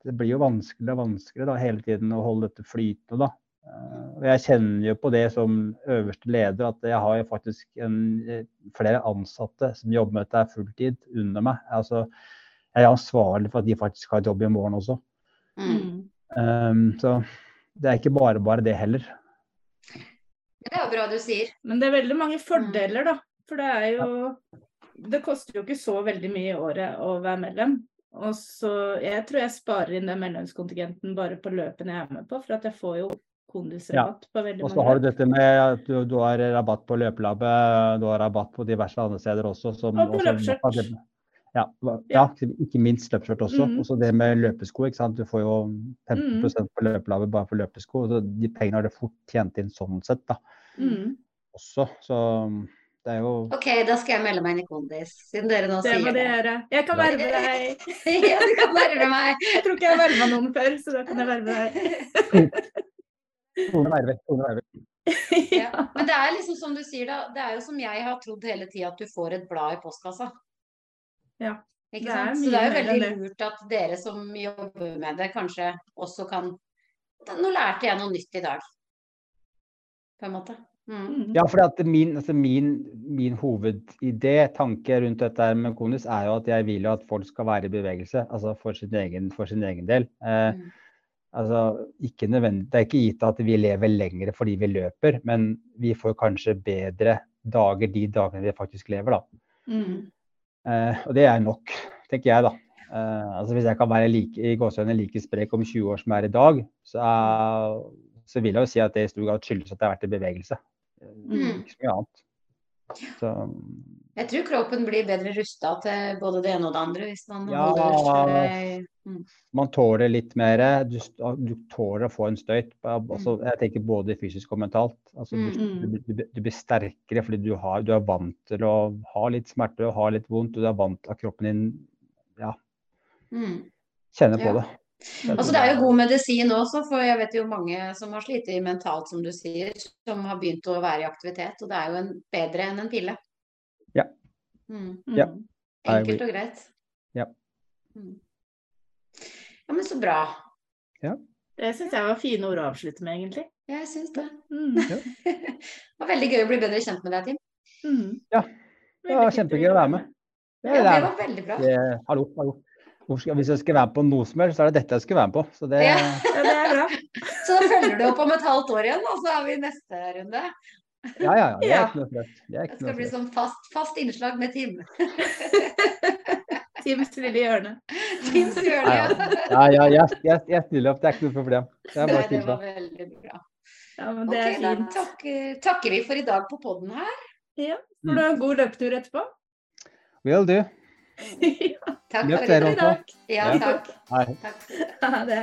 [SPEAKER 3] det blir jo vanskeligere og vanskeligere da, hele tiden å holde dette flytende. da. Eh, og jeg kjenner jo på det som øverste leder at jeg har jo faktisk en, eh, flere ansatte som jobber med dette fulltid under meg. Altså, jeg er ansvarlig for at de faktisk har et jobb i morgen også.
[SPEAKER 2] Mm.
[SPEAKER 1] Mm.
[SPEAKER 3] Um, så det er ikke bare bare det heller.
[SPEAKER 2] Det er jo bra du sier.
[SPEAKER 1] Men det er veldig mange fordeler, da. For det er jo Det koster jo ikke så veldig mye i året å være medlem. Og så Jeg tror jeg sparer inn den medlemskontingenten bare på løpene jeg er med på, for at jeg får jo kondisrabatt på veldig
[SPEAKER 3] Og så har du dette med at du, du har rabatt på løpelabbet, du har rabatt på diverse andre steder også. Som,
[SPEAKER 1] Og på
[SPEAKER 3] også-
[SPEAKER 1] løpeskjørt.
[SPEAKER 3] Ja, ja, ikke minst løpeskjørt også.
[SPEAKER 1] Mm.
[SPEAKER 3] Og så det med løpesko. ikke sant? Du får jo 15
[SPEAKER 1] Mhm.
[SPEAKER 3] på løpelabbet bare for løpesko. Så de pengene har du fort tjent inn sånn sett da,
[SPEAKER 1] Mm.
[SPEAKER 3] også. Så det er jo
[SPEAKER 2] Ok, da skal jeg melde meg inn i Kondis, siden dere nå
[SPEAKER 1] Det må
[SPEAKER 2] sier
[SPEAKER 1] det.
[SPEAKER 2] det.
[SPEAKER 1] gjøre. Jeg kan verve deg.
[SPEAKER 2] ja, du kan verve meg.
[SPEAKER 1] Jeg tror ikke jeg har verva noen før, så da kan jeg verve deg.
[SPEAKER 3] Tone. Tone.
[SPEAKER 2] Ja. Men det er liksom som du sier, da. Det er jo som jeg har trodd hele tida, at du får et blad i postkassa.
[SPEAKER 1] Ja,
[SPEAKER 2] Ikke
[SPEAKER 1] det
[SPEAKER 2] sant? Så det er jo veldig lurt at dere som jobber med det, kanskje også kan Nå lærte jeg noe nytt i dag, på en måte. Mm.
[SPEAKER 1] Mm.
[SPEAKER 3] Ja, for min, altså min, min hovedidé, tanke rundt dette med Konis, er jo at jeg vil jo at folk skal være i bevegelse. Altså for sin egen, for sin egen del. Eh,
[SPEAKER 2] Mm.
[SPEAKER 3] Altså, det er ikke gitt at vi lever lenger fordi vi løper, men vi får kanskje bedre dager de dagene vi faktisk lever, da.
[SPEAKER 1] Mm.
[SPEAKER 3] Eh, og det er nok, tenker jeg, da. Eh, altså Hvis jeg kan være like, i gåsehudene like sprek om 20 år som jeg er i dag, så, er, så vil jeg jo si at det i stor grad skyldes at jeg har vært i bevegelse. Eh,
[SPEAKER 2] Mm.
[SPEAKER 3] Ikke så mye annet. Så,
[SPEAKER 2] Jeg tror kroppen blir bedre rusta til både det ene og det andre hvis man
[SPEAKER 3] Ja.
[SPEAKER 2] holder seg mm.
[SPEAKER 3] man tåler litt mer. Du, du tåler å få en støyt. Altså, jeg tenker både fysisk og mentalt. Altså, du,
[SPEAKER 1] Mm.
[SPEAKER 3] du, du, du blir sterkere fordi du, har, du er vant til å ha litt smerte og ha litt vondt. Og du er vant til at kroppen din ja,
[SPEAKER 2] Mm.
[SPEAKER 3] kjenner på
[SPEAKER 2] Ja.
[SPEAKER 3] det.
[SPEAKER 2] Altså, det er jo god medisin også, for jeg vet jo mange som har slitt mentalt, som du sier, som har begynt å være i aktivitet. Og det er jo en, bedre enn en pille.
[SPEAKER 3] Ja.
[SPEAKER 2] Mm.
[SPEAKER 3] Ja.
[SPEAKER 2] Enkelt og greit.
[SPEAKER 3] Ja.
[SPEAKER 2] Mm. Ja, men så bra.
[SPEAKER 1] Det syns jeg var fine ord å avslutte med, egentlig.
[SPEAKER 2] Ja, Jeg syns det.
[SPEAKER 1] Mm.
[SPEAKER 2] Det var veldig gøy å bli bedre kjent med deg, Tim.
[SPEAKER 1] Mm.
[SPEAKER 3] Ja. Det var kjempegøy å være med.
[SPEAKER 2] Ja,
[SPEAKER 3] det
[SPEAKER 2] det
[SPEAKER 3] er
[SPEAKER 2] var veldig bra.
[SPEAKER 3] det. Hallo, hallo. Hvis jeg skal være med på noe som helst, så er det dette jeg skal være med på. Så det,
[SPEAKER 2] Ja.
[SPEAKER 1] Ja, det er bra.
[SPEAKER 2] Så da følger du opp om et halvt år igjen, og så er vi i neste runde.
[SPEAKER 3] Ja, ja, ja. Det er ikke noe flaut. Det
[SPEAKER 2] Det skal
[SPEAKER 3] noe
[SPEAKER 2] bli sånn fast, fast innslag med Tim.
[SPEAKER 1] Tims lille hjørne.
[SPEAKER 2] Tims hjørne,
[SPEAKER 3] Ja, ja. ja, ja jeg, jeg, jeg stiller opp. Det er ikke noe problem. Det er bare
[SPEAKER 2] Nei, det var veldig bra.
[SPEAKER 1] Ja, men det okay, er
[SPEAKER 2] da
[SPEAKER 1] fint.
[SPEAKER 2] takker, takker vi for i dag på podden her.
[SPEAKER 1] Ja. Får du ha en god løpetur etterpå?
[SPEAKER 3] Will do.
[SPEAKER 1] ja,
[SPEAKER 2] Takk for i dag. Ja. takk.
[SPEAKER 3] Hei.
[SPEAKER 2] takk Ha det.